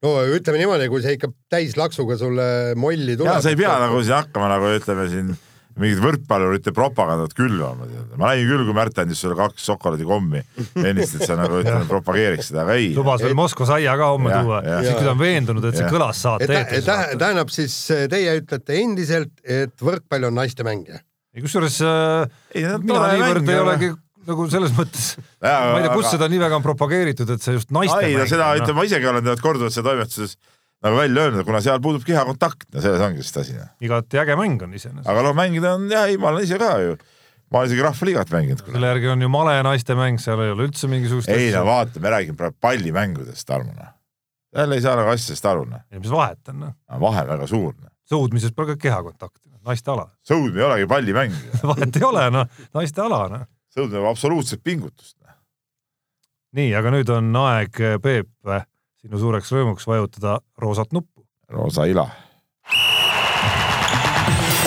no ütleme niimoodi, kui see ikka täislaksuga sulle molli tuleb. ja sa ei pea nagu siin hakkama nagu ütleme siin mingit võrkpallurite propagandat külvama. ma nägin küll, kui Märt andis sulle kaks šokolaadikommi ennist, et sa nagu ütleme propageeriks seda, aga ei. lubas veel Moskva saia ka homme tuua, siis kui ta on veendunud, et see ja. kõlas saate eetris. tähendab siis teie ütlete endiselt, et võrkpall on naiste mäng? ei kusjuures äh, mina niivõrd ei olegi nagu selles mõttes, ma ei tea, kus aga... seda nii väga on propageeritud, et see just naiste ei, seda no. ütleme, ma isegi olen tead korduvalt seda toimetuses nagu välja öelnud, kuna seal puudub kehakontakt, no selles ongi vist asi. igati äge mäng on iseenesest. aga noh, mängida on jah, ei, ma olen ise ka ju, ma olen isegi rahvaliigat mänginud. selle järgi on ju male naiste mäng, seal ei ole üldse mingisugust. ei no vaata, me räägime praegu pallimängudest, Tarmo noh. jälle ei saa nagu asjadest aru noh. ja mis vahet on noh. vahe väga suur noh. sõudmises pole ka kehakontakti, naiste ala. sõudmine ei olegi pallimäng vahet ei ole noh, naiste ala noh. Sõudmine vajab absoluutset pingutust. Noh. nii, aga nüüd on aeg, Peep sinu suureks rõõmuks vajutada roosat nuppu. roosa ila.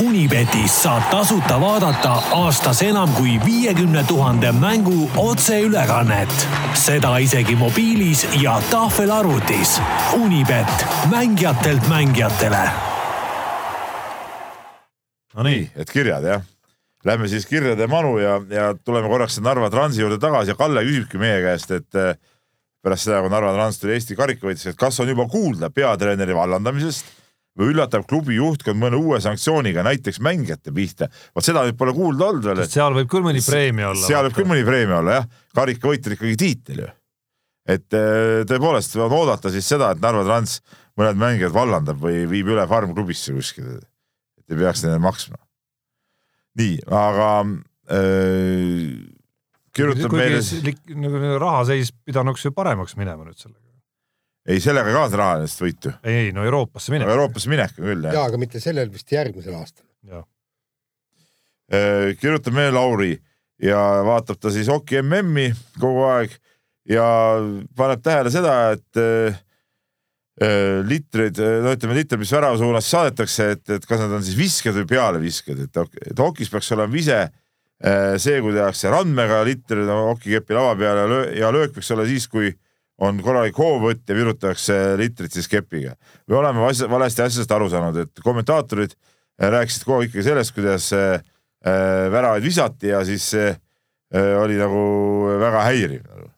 Unibetis saab tasuta vaadata aastas enam kui viiekümne tuhande mängu otseülekannet. seda isegi mobiilis ja tahvelarvutis. Unibet, mängijatelt mängijatele. Nonii, et kirjad jah Lähme siis kirjade manu ja, ja tuleme korraks Narva Transi juurde tagasi ja Kalle küsibki meie käest, et pärast seda, kui Narva Trans tuli Eesti karikavõitluseks, et kas on juba kuulda peatreeneri vallandamisest või üllatab klubi juhtkond mõne uue sanktsiooniga näiteks mängijate pihta. vot seda nüüd pole kuulda olnud veel. seal võib küll mõni preemia olla. seal võib küll mõni preemia olla jah, karikavõitjal ikkagi tiitel ju. et äh, tõepoolest on oodata siis seda, et Narva Trans mõned mängijad vallandab või viib üle farmklubisse kuskile. et ei peaks neile maksma. Nii, aga öö, äh, kirjutab meile. nagu rahaseis pidanuks ju paremaks minema nüüd sellega. ei, sellega ei kaasne rahalist võitu. ei, ei no Euroopasse minek. Euroopasse minek küll jah. ja, aga mitte sellel vist järgmisel aastal. Äh, kirjutab meile Lauri ja vaatab ta siis Oki MM-i kogu aeg ja paneb tähele seda, et äh litreid, no ütleme litrid, mis värava suunas saadetakse, et, et kas nad on siis visked või pealevisked, et, hokis peaks olema vise Äh, see, kui tehakse randmega liter okikepi lava peale ja löök võiks olla siis, kui on korralik hoovõtt ja virutatakse litrit siis kepiga. me oleme asja, valesti asjast aru saanud, et kommentaatorid äh, rääkisid kogu aeg ikkagi sellest, kuidas äh, väravaid visati ja siis see äh, oli nagu väga häiriv nagu,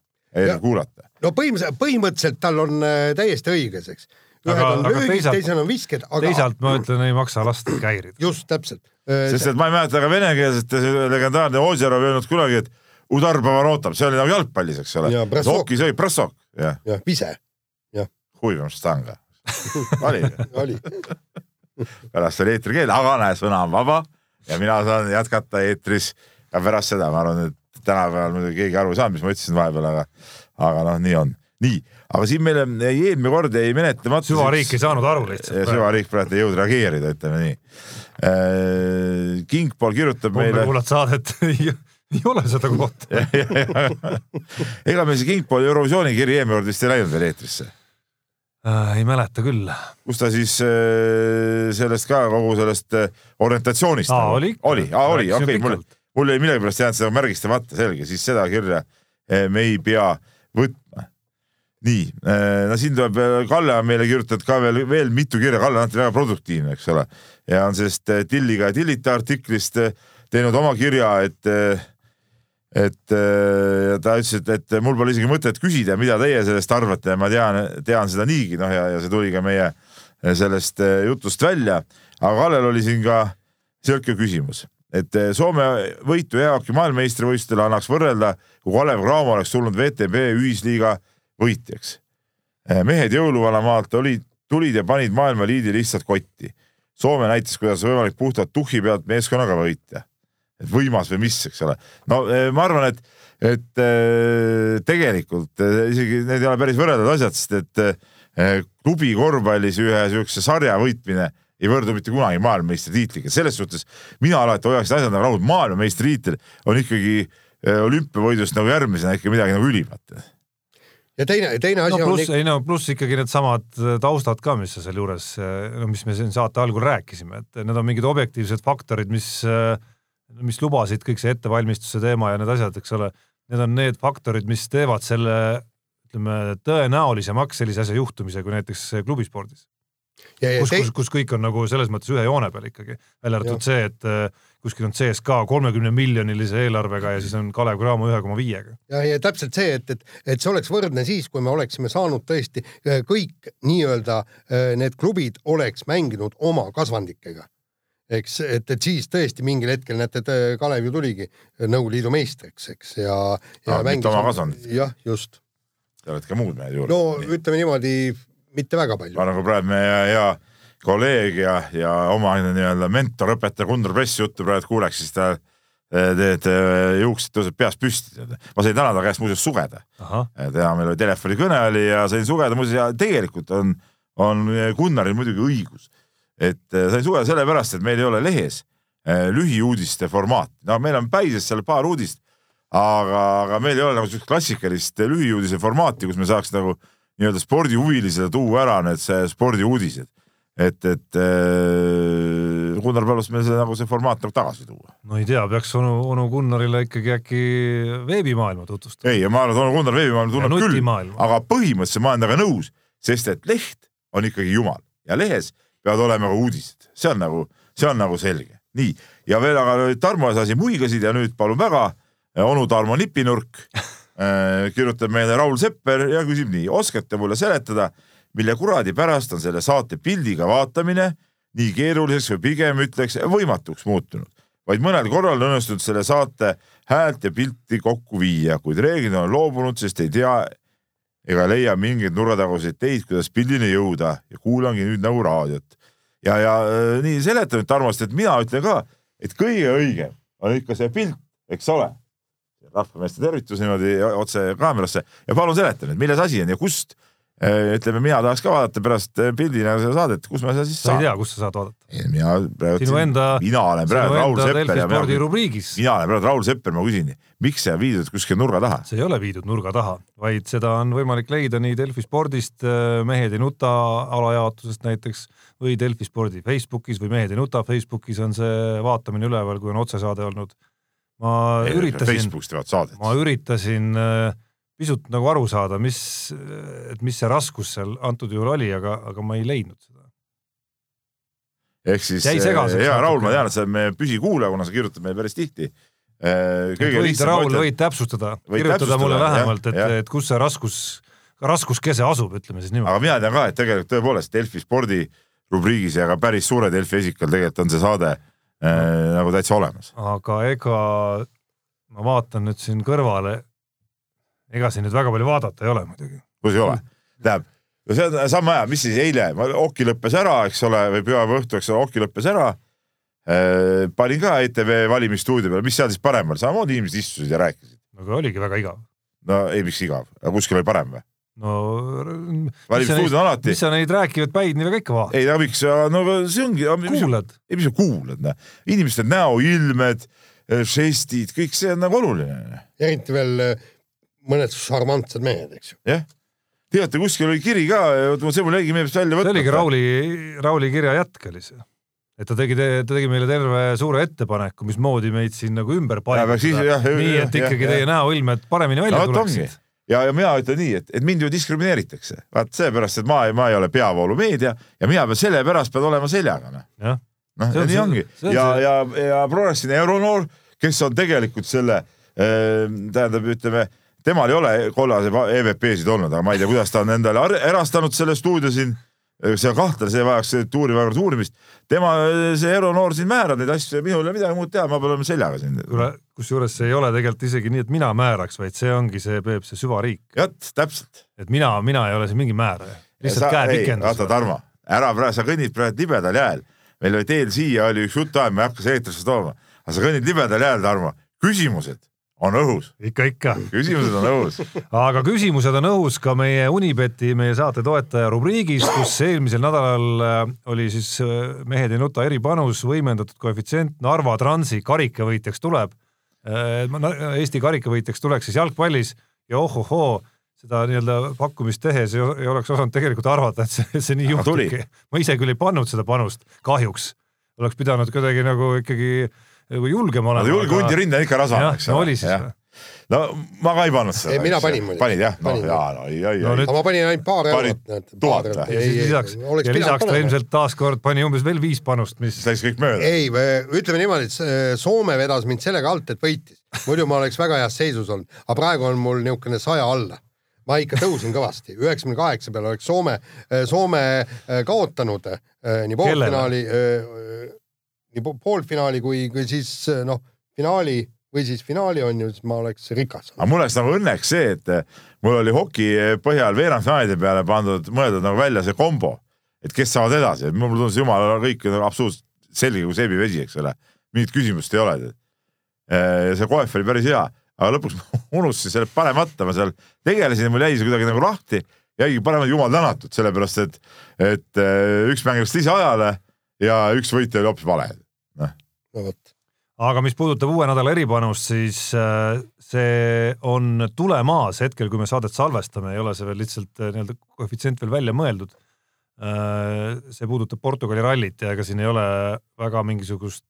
kuulata. No põhimõtteliselt, põhimõtteliselt tal on äh, täiesti õiges, eks. Ühed aga, on löögid, teised on visked aga.... teisalt ma ütlen, ei maksa lasta käirida. just täpselt. Äh, sest et ma ei mäleta ka venekeelset legendaarne Ozerov öelnud kunagi, et udar Pavarotab, see oli nagu jalgpallis, eks ole. hokis oli Brassok, jah. jah, vise, jah. huvitav stanga. Oli. Oli. Pärast oli eetrikeel, aga näe, sõna on vaba. Ja mina saan jätkata eetris. Ka pärast seda, ma arvan, et tänapäeval muidugi keegi aru ei saanud, mis ma ütlesin vahepeal, aga, aga noh, nii on. nii, aga siin meile jäi eelmine kord jäi menetlemata. süvariik ei saanud aru lihtsalt. süvariik praegu ei jõudnud reageerida, ütleme nii Äh, Kingpool kirjutab Homme meile. kuulad saadet ei ole seda kohta ega meil see Kingpooli Eurovisiooni kiri eelmine kord vist ei läinud veel eetrisse äh,? ei mäleta küll. kus ta siis äh, sellest ka kogu sellest äh, orientatsioonist Aa, nagu- oli, oli, oli, okei mul, mul jäi millegipärast jäänud seda märgistamata, selge, siis seda kirja äh, me ei pea võtma nii, äh, no siin tuleb, Kalle on meile kirjutanud ka veel, veel mitu kirja, Kalle on alati väga produktiivne, eks ole. ja on sellest äh, Tilliga ja Tillita artiklist teinud oma kirja, et, et ta ütles, et, et mul pole isegi mõtet küsida, mida teie sellest arvate ja ma tean, tean seda niigi, noh ja, ja see tuli ka meie sellest jutust välja. aga Kallel oli siin ka sihuke küsimus, et Soome võitu jäähoki maailmameistrivõistlustel annaks võrrelda, kui Kalev Cramo oleks tulnud VTB ühisliiga võitjaks. Eh, mehed jõuluvanamaalt olid, tulid ja panid maailma liidi lihtsalt kotti. Soome näitas, kuidas võimalik puhtalt tuhhi pealt meeskonnaga võita. et võimas või mis, eks ole. no eh, ma arvan, et, et eh, tegelikult isegi need ei ole päris võrreldavad asjad, sest et klubi korvpallis ühe siukse sarja võitmine ei võrdu mitte kunagi maailmameistritiitliga, selles suhtes mina alati hoiaksin asjad nagu rahul, maailmameistritiitel on ikkagi olümpiavõidust nagu järgmisena ikka midagi nagu ülimat ja teine, teine asi no, on pluss, ei no pluss ikkagi needsamad taustad ka, mis sa sealjuures, no mis me siin saate algul rääkisime, et need on mingid objektiivsed faktorid, mis, mis lubasid kõik see ettevalmistuse teema ja need asjad, eks ole, need on need faktorid, mis teevad selle ütleme tõenäolisemaks sellise asja juhtumise kui näiteks klubispordis kus, kus, kus kõik on nagu selles mõttes ühe joone peal ikkagi, välja arvatud see, et äh, kuskil on CSKA kolmekümne miljonilise eelarvega ja siis on Kalev Cramo ühe koma viiega. ja, ja täpselt see, et, et, et see oleks võrdne siis, kui me oleksime saanud tõesti äh, kõik nii-öelda äh, need klubid oleks mänginud oma kasvandikega eks, et, et siis tõesti mingil hetkel näete, et Kalev ju tuligi Nõukogude Liidu meistriks, eks ja, ja no, mängis. oma kasvandit. jah, just. Te olete ka muud mehed juurde. no nii. ütleme niimoodi mitte väga palju. ma nagu praegu meie hea kolleeg ja, ja oma nii-öelda mentor, õpetaja Gunnar Press juttu praegu kuuleks, siis ta teed juuksed tõuseb peast püsti. ma sain täna ta käest muuseas sugeda. täna meil oli telefonikõne oli ja sain sugeda muuseas ja tegelikult on, on Gunnaril muidugi õigus. et sain sugeda sellepärast, et meil ei ole lehes eh, lühiuudiste formaati. no meil on päises seal paar uudist, aga, aga meil ei ole nagu siukest klassikalist lühiuudise formaati, kus me saaks nagu nii-öelda spordihuvilisele tuua ära need spordiuudised. et, et äh, Gunnar palus meil see nagu see formaat nagu tagasi tuua. no ei tea, peaks onu, onu Gunnarile ikkagi äkki veebimaailma tutvustama. ei, ma arvan, et onu Gunnar veebimaailma tunneb küll, aga põhimõtteliselt ma olen temaga nõus, sest et leht on ikkagi jumal ja lehes peavad olema ka uudised, see on nagu, see on nagu selge. nii, ja veel aga Tarmo asi muigasid ja nüüd palun väga, onu Tarmo nipinurk kirjutab meile Raul Sepper ja küsib nii, oskate mulle seletada, mille kuradi pärast on selle saate pildiga vaatamine nii keeruliseks või pigem ütleks võimatuks muutunud, vaid mõnel korral on õnnestunud selle saate häält ja pilti kokku viia, kuid reeglina on loobunud, sest ei tea ega leia mingeid nurgataguseid teid, kuidas pildini jõuda. Ja kuulangi nüüd nagu raadiot. ja, ja äh, nii seleta nüüd Tarmost, et mina ütlen ka, et kõige õigem on ikka see pilt, eks ole rahvameeste tervitus niimoodi otse kaamerasse ja palun seleta nüüd, milles asi on ja kust eh, ütleme, mina tahaks ka vaadata pärast eh, pildina seda saadet, kus ma seda siis saan. sa ei tea, kus sa saad vaadata? mina praegu. sinu enda, mina olen praegu Raul Sepper ja mina, rubriigis. mina olen praegu Raul Sepper, ma küsin, miks see on viidud kuskile nurga taha? see ei ole viidud nurga taha, vaid seda on võimalik leida nii Delfi spordist, eh, Mehed ei nuta alajaotusest näiteks või Delfi spordi Facebookis või Mehed ei nuta Facebookis on see vaatamine üleval, kui on otsesaade olnud ma üritasin, ma üritasin äh, pisut nagu aru saada, mis, et mis see raskus seal antud juhul oli, aga, aga ma ei leidnud seda. ehk siis hea Raul, ma tean, et sa oled meie püsikuulaja, kuna sa kirjutad meile päris tihti. Äh, võid, Raul, võid täpsustada, kirjutada mulle vähemalt, et, et kus see raskus, raskuskese asub, ütleme siis niimoodi. aga mina tean ka, et tegelikult tõepoolest Delfi spordi rubriigis ja ka päris suure Delfi esikal tegelikult on see saade äh, nagu täitsa olemas. aga ega ma vaatan nüüd siin kõrvale, ega siin nüüd väga palju vaadata ei ole muidugi. kus ei ole? tähendab, no see on sama aja, mis siis eile, Oki lõppes ära, eks ole, või pühapäeva õhtu, eks ole, Oki lõppes ära äh,. panin ka ETV valimisstuudio peale, mis seal siis parem oli, samamoodi inimesed istusid ja rääkisid. aga oligi väga igav. no ei, miks igav, aga kuskil oli parem või? No valimisstuudio on alati. mis sa neid rääkivaid päid nii väga ikka vaatad? ei, aga miks, no see ongi. kuulad? ei, mis sa kuulad, noh. inimeste näoilmed, eh, žestid, kõik see on nagu oluline. eriti veel eh, mõned šarmantsed mehed, eks ju. jah. teate, kuskil oli kiri ka, see mul jäigi meelest välja võtta. see oligi Rauli, Rauli kirja jätk oli see et ta tegi, ta tegi meile terve suure ettepaneku, mismoodi meid siin nagu ümber paigutada, nii et ikkagi ja, teie näoilmed paremini välja no, tuleksid ja, ja mina ütlen nii, et, et mind ju diskrimineeritakse, vaat seepärast, et ma, ma ei ole peavoolumeedia ja mina pean sellepärast pean olema seljaga, noh. noh, ja nii ongi ja, ja, ja progressiivne euronoor, kes on tegelikult selle äh, tähendab, ütleme, temal ei ole kollase EVP-sid olnud, aga ma ei tea, kuidas ta on endale erastanud selle stuudio siin see on kahtlane, see vajaks uurivat uurimist. tema, see eronoor siin määrab neid asju minul ei ole midagi muud teha, ma pean olema seljaga siin. kuule, kusjuures see ei ole tegelikult isegi nii, et mina määraks, vaid see ongi see, Peep, see süvariik. jah, täpselt. et mina, mina ei ole siin mingi määraja, lihtsalt käepikendus. vaata, Tarmo, ära praegu, sa kõnnid praegu libedal jääl. meil oli teel siia oli üks jutuajamine, ma ei hakka seda eetrisse tooma, aga sa kõnnid libedal jääl, Tarmo. küsimused on õhus. ikka, ikka. küsimused on õhus aga küsimused on õhus ka meie Unibeti, meie saate toetaja rubriigis, kus eelmisel nädalal äh, oli siis äh, Mehed ei nuta eripanus, võimendatud koefitsient Narva Transi karikavõitjaks tuleb. Äh, Eesti karikavõitjaks tuleks siis jalgpallis ja ohohoo, seda nii-öelda pakkumist tehes ei, ei oleks osanud tegelikult arvata, et see, see nii juhtubki. ma ise küll ei pannud seda panust, kahjuks. oleks pidanud kuidagi nagu ikkagi nagu julgem olema. julge hundi rinde ikka rasa, eks ole. no oli siis või? No ma ka ei pannud seda. mina panin muidugi. panid jah? no jaa, no ei, ei, ei. aga ma panin ainult paar eurot. tuhat või? lisaks, ja lisaks ta ilmselt taaskord pani umbes veel viis panust, mis. läks kõik mööda. ei, ütleme niimoodi, et Soome vedas mind sellega alt, et võitis. muidu ma oleks väga heas seisus olnud, aga praegu on mul niisugune saja alla ma ikka tõusin kõvasti, üheksakümne kaheksa peale oleks Soome, Soome äh, kaotanud äh, nii poolfinaali, äh, nii poolfinaali kui, kui siis noh, finaali või siis finaali on ju, siis ma oleks rikas. aga mul oleks nagu õnneks see, et eh, mul oli hoki põhjal veerandfinaalide peale pandud, mõeldud nagu välja see kombo, et kes saavad edasi, et mulle tundus jumala kõik absoluutselt selge kui seebivesi, eks ole, mingit küsimust ei ole. Eh, see koef oli päris hea, aga lõpuks ma unustasin selle panemata, ma seal tegelesin ja mul jäi see kuidagi nagu lahti, jäigi panemata jumal tänatud, sellepärast et, et eh, üks mäng läks lisaajale ja üks võitja oli hoopis vale. noh. No vot aga mis puudutab uue nädala eripanust, siis äh, see on tulemaas hetkel, kui me saadet salvestame, ei ole see veel lihtsalt äh, nii-öelda koefitsient veel välja mõeldud. Äh, see puudutab Portugali rallit ja ega siin ei ole väga mingisugust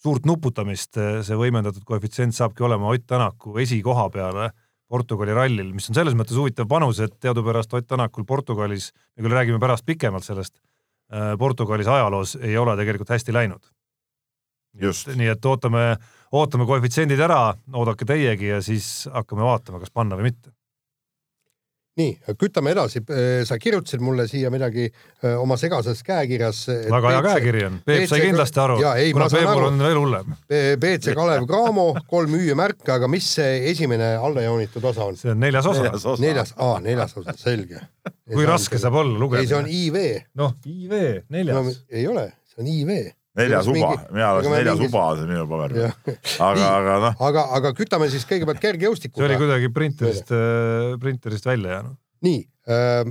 suurt nuputamist, see võimendatud koefitsient saabki olema Ott Tänaku esikoha peale Portugali rallil, mis on selles mõttes huvitav panus, et teadupärast Ott Tänakul Portugalis, me küll räägime pärast pikemalt sellest, Portugalis ajaloos ei ole tegelikult hästi läinud nii et ootame, ootame koefitsiendid ära, oodake teiegi ja siis hakkame vaatama, kas panna või mitte nii, kütame edasi. sa kirjutasid mulle siia midagi oma segases käekirjas. väga hea käekiri on, Peep sai kindlasti aru, kuna Peepul on veel hullem. BC Kalev Cramo, kolm hüüemärke, aga mis see esimene allajoonitud osa on? see on neljas osa. neljas, aa, neljas osa, selge. kui raske saab olla lugeda? ei, see on IV. noh, IV, neljas no,. ei ole, see on IV neljas uba, mina oleks neljas mingis... uba, see minu paber. aga, aga noh. aga, aga kütame siis kõigepealt kergejõustikuga. see oli kuidagi printerist, äh, printerist välja jäänud. nii äh,,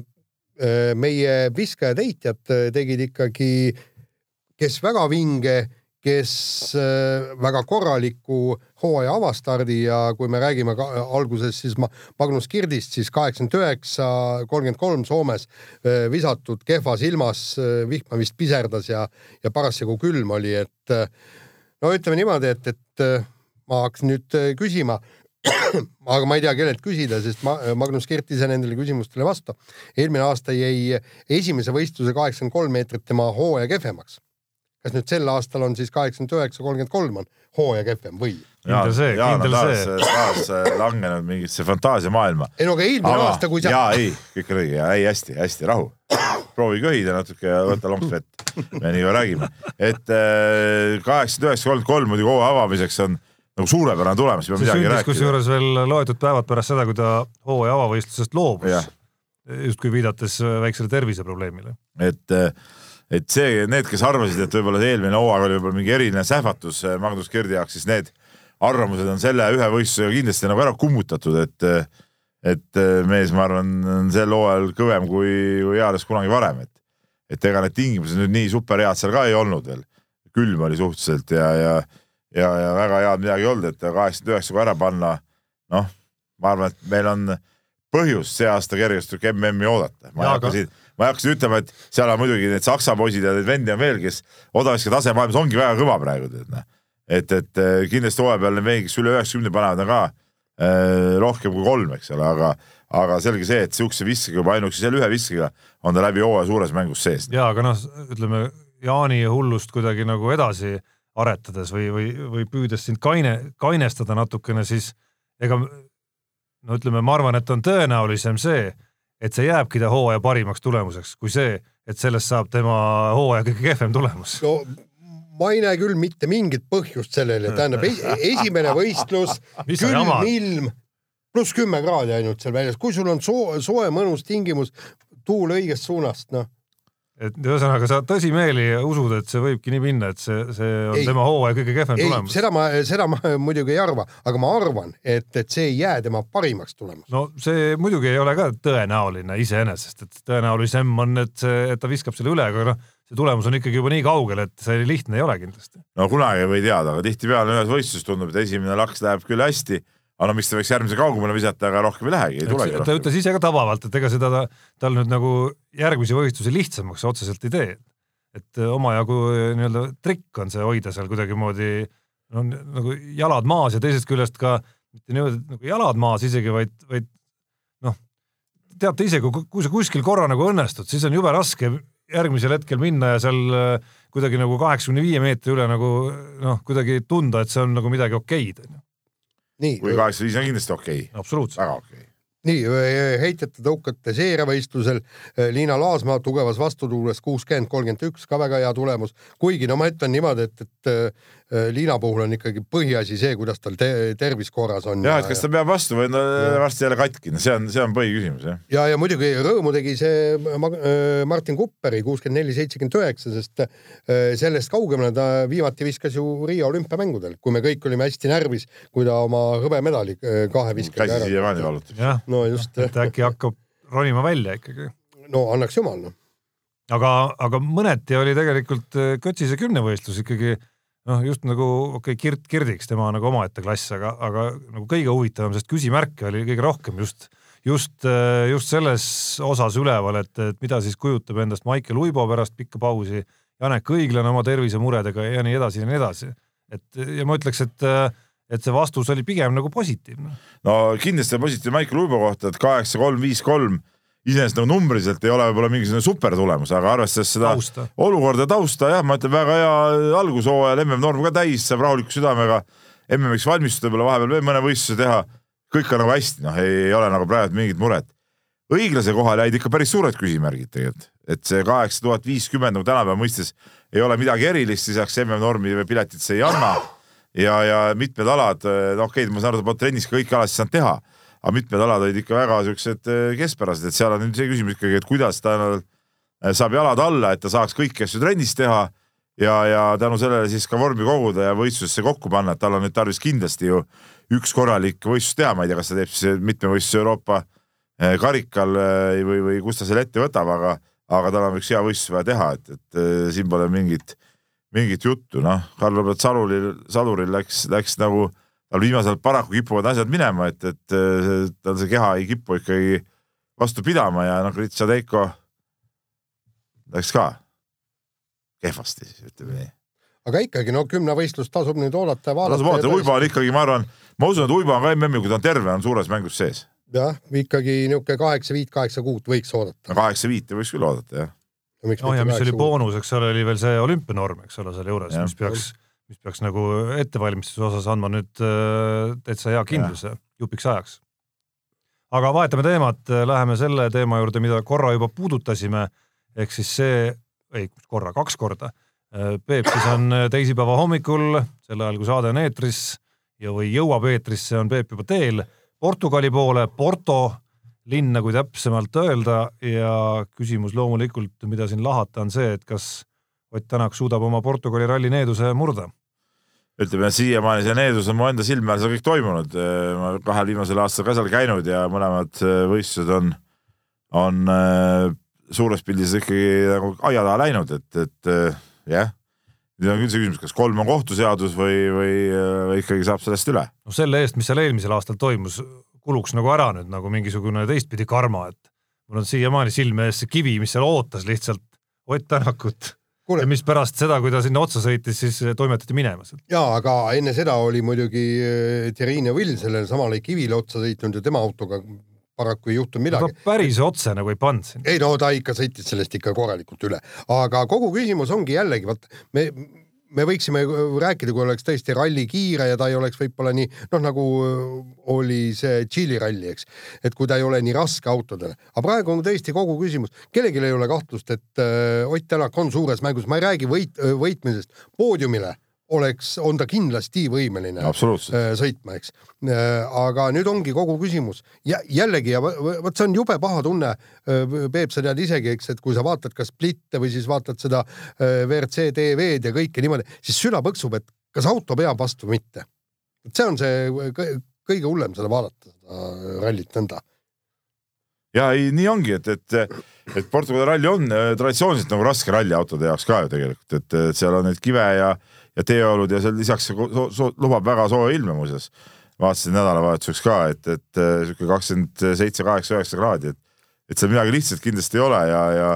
äh meie viskajad-heitjad äh, tegid ikkagi, kes väga vinge kes äh, väga korraliku hooaja avastardi ja kui me räägime ka, alguses siis Magnus Kirdist, siis kaheksakümmend üheksa, kolmkümmend kolm Soomes äh, visatud kehvas ilmas, äh, vihma vist piserdas ja, ja parasjagu külm oli, et no ütleme niimoodi, et, et ma hakkasin nüüd küsima aga ma ei tea, kellelt küsida, sest ma, Magnus Kirt ise nendele küsimustele ei vasta. eelmine aasta jäi esimese võistluse kaheksakümmend kolm meetrit tema hooaja kehvemaks kas nüüd sel aastal on siis kaheksakümmend üheksa, kolmkümmend kolm on hooaja kehvem või? Kindel see, kindel see. taas äh, langenud mingisse fantaasiamaailma. ei no aga eelmine aasta, kui sa. jaa, ei, kõik on õige ja ei hästi, hästi rahu. proovi köhida natuke ja võta lonks vett. me nii ju räägime, et äh, kaheksakümmend üheksa, kolmkümmend kolm muidugi hooaja avamiseks on nagu suurepärane tulemus, ei pea midagi rääkima. kusjuures veel loetud päevad pärast seda, kui ta hooaja avavõistlusest loobus, justkui viidates väiksele terviseprobleemile. et äh, et see, need, kes arvasid, et võib-olla see eelmine hooaeg oli võib-olla mingi eriline sähvatus Magnus Kirdi jaoks, siis need arvamused on selle ühe võistlusega kindlasti nagu ära kummutatud, et et eh, mees, ma arvan, on sel hooajal kõvem kui, kui eales kunagi varem, et et ega need tingimused nüüd nii superhead seal ka ei olnud veel. külm oli suhteliselt ja, ja, ja, ja väga head midagi ei olnud, et kaheksakümmend üheksa kui ära panna, noh, ma arvan, et meil on põhjust see aasta kergejõustik MM-i oodata. ma ei hakka siin ma ei hakka siin ütlema, et seal on muidugi need saksa poisid ja neid vendi on veel, kes odaviska tase maailmas ongi väga kõva praegu, tead noh. Et, et eh, kindlasti hooaja peal need mehed, kes üle üheksakümne panevad, on ka äh, rohkem kui kolm, eks ole, aga, aga selge see, et sihukese viskega juba ainuüksi selle ühe viskega on ta läbi hooaja suures mängus sees. ja, aga noh, ütleme Jaani hullust kuidagi nagu edasi aretades või, või, või püüdes sind kaine, kainestada natukene, siis ega no ütleme, ma arvan, et on tõenäolisem see et see jääbki ta hooaja parimaks tulemuseks, kui see, et sellest saab tema hooaja kõige kehvem tulemus. no ma ei näe küll mitte mingit põhjust sellele, tähendab esimene võistlus, külm ilm, pluss kümme kraadi ainult seal väljas, kui sul on soo-, soe mõnus tingimus, tuul õigest suunast, noh et ühesõnaga sa tõsimeeli usud, et see võibki nii minna, et see, see on ei, tema hooaja kõige kehvem tulemus? seda ma, seda ma muidugi ei arva, aga ma arvan, et, et see ei jää tema parimaks tulemuseks. no see muidugi ei ole ka tõenäoline iseenesest, et tõenäolisem on, et et ta viskab selle üle, aga noh, see tulemus on ikkagi juba nii kaugel, et see lihtne ei ole kindlasti. no kunagi ei või teada, aga tihtipeale ühes võistluses tundub, et esimene laks läheb küll hästi, aga no mis ta võiks järgmise kaugemale visata, aga rohkem ei lähegi, ei tulegi. ta ütles ise ka tabavalt, et ega seda ta, tal nüüd nagu järgmisi võistlusi lihtsamaks otseselt ei tee. et omajagu nii-öelda trikk on see hoida seal kuidagimoodi no nagu jalad maas ja teisest küljest ka mitte niimoodi nagu jalad maas isegi, vaid, vaid noh, teate ise, kui, kui sa kuskil korra nagu õnnestud, siis on jube raske järgmisel hetkel minna ja seal äh, kuidagi nagu kaheksakümne viie meetri üle nagu noh, kuidagi tunda, et see on nagu midagi okeid onju. kui kaheksakümmend viis on kindlasti okei okay.. absoluutselt. väga okei okay nii heitjate tõukate seeriavõistlusel Liina Laasmaa tugevas vastutuules kuuskümmend, kolmkümmend üks, ka väga hea tulemus. kuigi no ma ütlen niimoodi, et, et Äh, Liina puhul on ikkagi põhiasi see, kuidas tal te tervis korras on. jah, et kas ta peab vastu või on ta varsti jälle katki, no see on, see on põhiküsimus jah. ja, ja muidugi rõõmu tegi see äh, Martin Kupperi kuuskümmend neli, seitsekümmend üheksa, sest äh, sellest kaugemale ta viimati viskas ju Riia olümpiamängudel, kui me kõik olime hästi närvis, kui ta oma hõbemedali kahe viskas. käsi siiamaani valutab. no just. et äkki hakkab ronima välja ikkagi. no annaks jumal noh. aga, aga mõneti oli tegelikult Kötsise kümnevõistlus ikkagi noh, just nagu okei okay,, Kirt Kirdiks, tema nagu omaette klass, aga, aga nagu kõige huvitavam, sest küsimärke oli kõige rohkem just, just, just selles osas üleval, et, et mida siis kujutab endast Maicel Uibo pärast pikka pausi, Janek Õiglane oma tervisemuredega ja nii edasi ja nii edasi. et ja ma ütleks, et, et see vastus oli pigem nagu positiivne. no kindlasti positiivne Maicel Uibo kohta, et kaheksa, kolm, viis, kolm iseenesest nagu numbriliselt ei ole võib-olla mingisugune supertulemus, aga arvestades seda tausta. olukorda, tausta jah, ma ütlen väga hea algushooajal, MM-norm ka täis, saab rahuliku südamega MM-iks valmistuda, võib-olla vahepeal veel mõne võistluse teha. kõik on nagu hästi, noh, ei ole nagu praegu mingit muret. õiglase kohal jäid ikka päris suured küsimärgid tegelikult, et see kaheksa tuhat viiskümmend nagu tänapäeva mõistes ei ole midagi erilist, lisaks MM-normi piletit see ei anna. ja, ja mitmed alad, no okei okay,, ma saan aru, ta pole trennis ka kõiki alasid saanud teha aga mitmed alad olid ikka väga siuksed eh, keskpärased, et seal on nüüd see küsimus ikkagi, et kuidas ta eh, saab jalad alla, et ta saaks kõiki asju trennis teha ja, ja tänu sellele siis ka vormi koguda ja võistlusesse kokku panna, et tal on nüüd tarvis kindlasti ju üks korralik võistlus teha, ma ei tea, kas ta teeb siis mitmevõistluse Euroopa eh, karikal või, või kus ta selle ette võtab, aga, aga tal on üks hea võistlus vaja teha, et, et siin pole mingit, mingit juttu, noh, Karl-Robert Saluril, Saluril läks, läks nagu tal viimasel ajal paraku kipuvad asjad minema, et, et tal see keha ei kipu ikkagi vastu pidama ja noh, Grit Sadeiko läks ka kehvasti, ütleme nii. aga ikkagi no kümnevõistlust tasub nüüd oodata ja vaadata. tasub oodata, Uibo on ikkagi, ma arvan, ma usun, et Uibo on ka MM-il, kui ta on terve, on suures mängus sees. jah, ikkagi niisugune kaheksa viit, kaheksa kuut võiks oodata. kaheksa viiti võiks küll oodata, jah. no ja mis oli boonus, eks ole, oli veel see olümpianorm, eks ole, selle juures, mis peaks mis peaks nagu ettevalmistuse osas andma nüüd äh, täitsa hea kindluse jupiks ajaks. aga vahetame teemat, läheme selle teema juurde, mida korra juba puudutasime, ehk siis see, ei korra, kaks korda. Äh, Peep siis on teisipäeva hommikul, sel ajal kui saade on eetris ja, või jõuab eetrisse, on Peep juba teel Portugali poole, Porto linna, kui täpsemalt öelda ja küsimus loomulikult, mida siin lahata, on see, et kas Ott Tänak suudab oma Portugali ralli needuse murda ütleme siiamaani see needus on mu enda silme all seal kõik toimunud, ma kahel viimasel aastal ka seal käinud ja mõlemad äh, võistlused on, on äh, suures pildis ikkagi nagu aia taha läinud, et, et äh, jah. nüüd on küll see küsimus, kas kolm on kohtuseadus või, või, või ikkagi saab sellest üle? no selle eest, mis seal eelmisel aastal toimus, kuluks nagu ära nüüd nagu mingisugune teistpidi karma, et mul on siiamaani silme ees see kivi, mis seal ootas lihtsalt Ott Tänakut Kuule. ja mis pärast seda, kui ta sinna otsa sõitis, siis toimetati minema sealt. ja, aga enne seda oli muidugi äh, Terrine Vill sellele samale kivile otsa sõitnud ja tema autoga paraku ei juhtunud midagi. päris otse nagu ei pannud sinna. ei no ta ikka sõitis sellest ikka korralikult üle, aga kogu küsimus ongi jällegi, vot me me võiksime rääkida, kui oleks tõesti ralli kiire ja ta ei oleks võib-olla nii noh, nagu oli see Tšiili ralli, eks, et kui ta ei ole nii raske autodele, aga praegu on tõesti kogu küsimus, kellelgi ei ole kahtlust, et äh, Ott Tänak on suures mängus, ma ei räägi võit, võitmisest. Poodiumile oleks, on ta kindlasti võimeline äh, sõitma, eks. Äh, aga nüüd ongi kogu küsimus ja jällegi ja vot see on jube paha tunne. Äh, Peep, sa tead isegi, eks, et kui sa vaatad kas Splitte või siis vaatad seda WRC TV-d ja kõike niimoodi, siis süda põksub, et kas auto peab vastu või mitte. et see on see kõige hullem seda vaadata, seda rallit nõnda ja ei, nii ongi, et, et, et Portugali ralli on traditsiooniliselt nagu raske ralli autode jaoks ka ju tegelikult, et, seal on neid kive ja ja teeolud ja seal lisaks so, so, lubab väga sooja ilme muuseas. vaatasin nädalavahetuseks ka, et, et sihuke kakskümmend seitse, kaheksa, üheksa kraadi, et, et seal midagi lihtsat kindlasti ei ole ja, ja,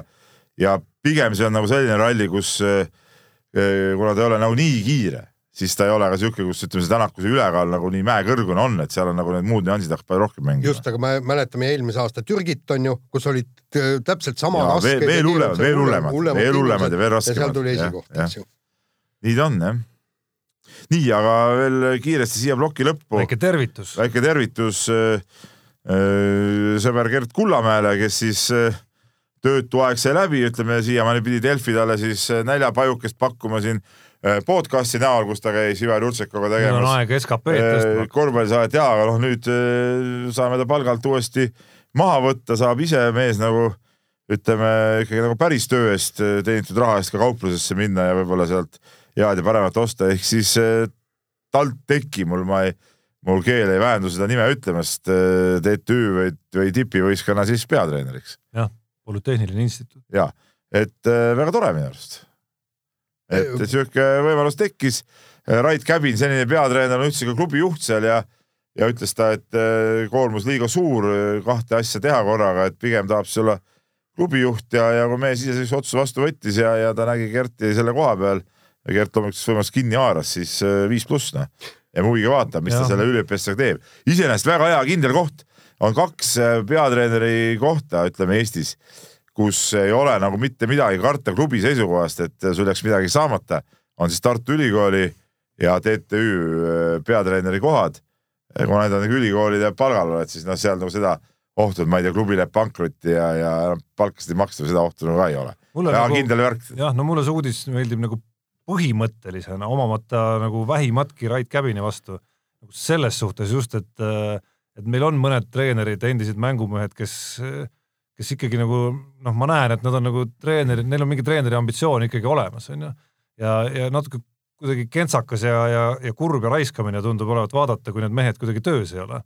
ja pigem see on nagu selline ralli, kus kuna ta ei ole nagu nii kiire siis ta ei ole ka siuke, kus ütleme, see Tänakuse ülekaal nagu nii mäekõrgune on, et seal on nagu need muud nüansid hakkavad palju rohkem mängima. just, aga me mäletame eelmise aasta Türgit on ju, kus olid äh, täpselt sama ja, raske. veel hullemad, veel hullemad, veel hullemad ja veel raskemad. ja seal tuli esikoht, eks ju. nii ta on jah. nii, aga veel kiiresti siia ploki lõppu. väike tervitus. väike tervitus äh, äh, sõber Gert Kullamäele, kes siis äh, töötu aeg sai läbi, ütleme siiamaani pidi Delfi talle siis äh, näljapajukest pakkuma siin Äh, podcast'i näol, kus ta käis Ivar Jurtšekoga tegemas. nüüd on aeg SKP-d äh, tõstma. korvpallisaadet ja, aga noh, nüüd äh, saame ta palgalt uuesti maha võtta, saab ise mees nagu ütleme ikkagi nagu päris töö eest teenitud raha eest ka kauplusesse minna ja võib-olla sealt head ja paremat osta, ehk siis TalTechi mul ma ei, mul keel ei väändu seda nime ütlemast, TTÜ või, või tipivõistkonna siis peatreeneriks. jah, Polütehniline Instituut. ja, et väga tore minu arust et sihuke võimalus tekkis. Rait Käbin, senine peatreener, on üldse ka klubi juht seal ja, ja ütles ta, et eh, koormus liiga suur kahte asja teha korraga, et pigem tahab siis olla klubijuht ja, ja kui mees ise sellise otsuse vastu võttis ja, ja ta nägi Gerti selle koha peal ja Gert loomulikult võimalust kinni haaras, siis eh, viis pluss noh. ja muidugi vaatab, mis ja. ta selle üliõpilasega teeb. iseenesest väga hea kindel koht, on kaks eh, peatreeneri kohta, ütleme Eestis kus ei ole nagu mitte midagi karta klubi seisukohast, et sul jääks midagi saamata, on siis Tartu Ülikooli ja TTÜ äh, peatreeneri kohad. kuna need on nagu ülikoolide palgal oled, siis noh, seal nagu seda ohtu, et ma ei tea, klubi läheb pankrotti ja, ja palkasid ei maksta, seda ohtu nagu ka ei ole. väga nagu, kindel värk. jah, no mulle see uudis meeldib nagu põhimõttelisena, omamata nagu vähimatki Rait Käbini vastu. nagu selles suhtes just, et, äh, et meil on mõned treenerid, endised mängumehed, kes kes ikkagi nagu noh, ma näen, et nad on nagu treenerid, neil on mingi treeneri ambitsioon ikkagi olemas, onju. ja, ja natuke kuidagi kentsakas ja, ja, ja kurb ja raiskamine tundub olevat vaadata, kui need mehed kuidagi töös ei ole.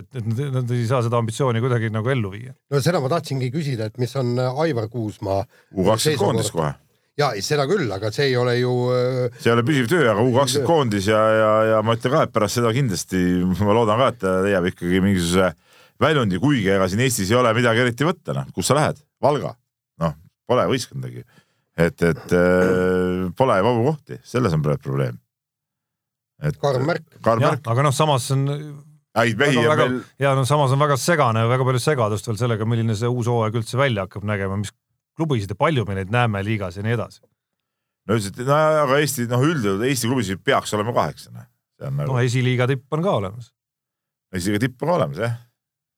et, et nad, nad ei saa seda ambitsiooni kuidagi nagu ellu viia. no seda ma tahtsingi küsida, et mis on Aivar Kuusmaa U kakskümmend koondis kohe ja seda küll, aga see ei ole ju. Äh, see ei ole püsiv töö, aga U kakskümmend koondis ja, ja, ja ma ütlen ka, et pärast seda kindlasti ma loodan ka, et ta leiab ikkagi mingisuguse väljundi, kuigi ega siin Eestis ei ole midagi eriti võtta, noh, kus sa lähed, Valga, noh, pole võistkondagi. et, et äh, pole vabu kohti, selles on praegu probleem. et karm märk. aga noh, samas on häid mehi on veel. ja no samas on väga segane, väga palju segadust veel sellega, milline see uus hooaeg üldse välja hakkab nägema, mis klubisid ja palju me neid näeme liigas ja nii edasi. no üldiselt, no aga Eesti, noh üldjuhul Eesti klubisid peaks olema kaheksa, noh. no nagu... esiliiga tipp on ka olemas. esiliiga tipp on ka olemas, jah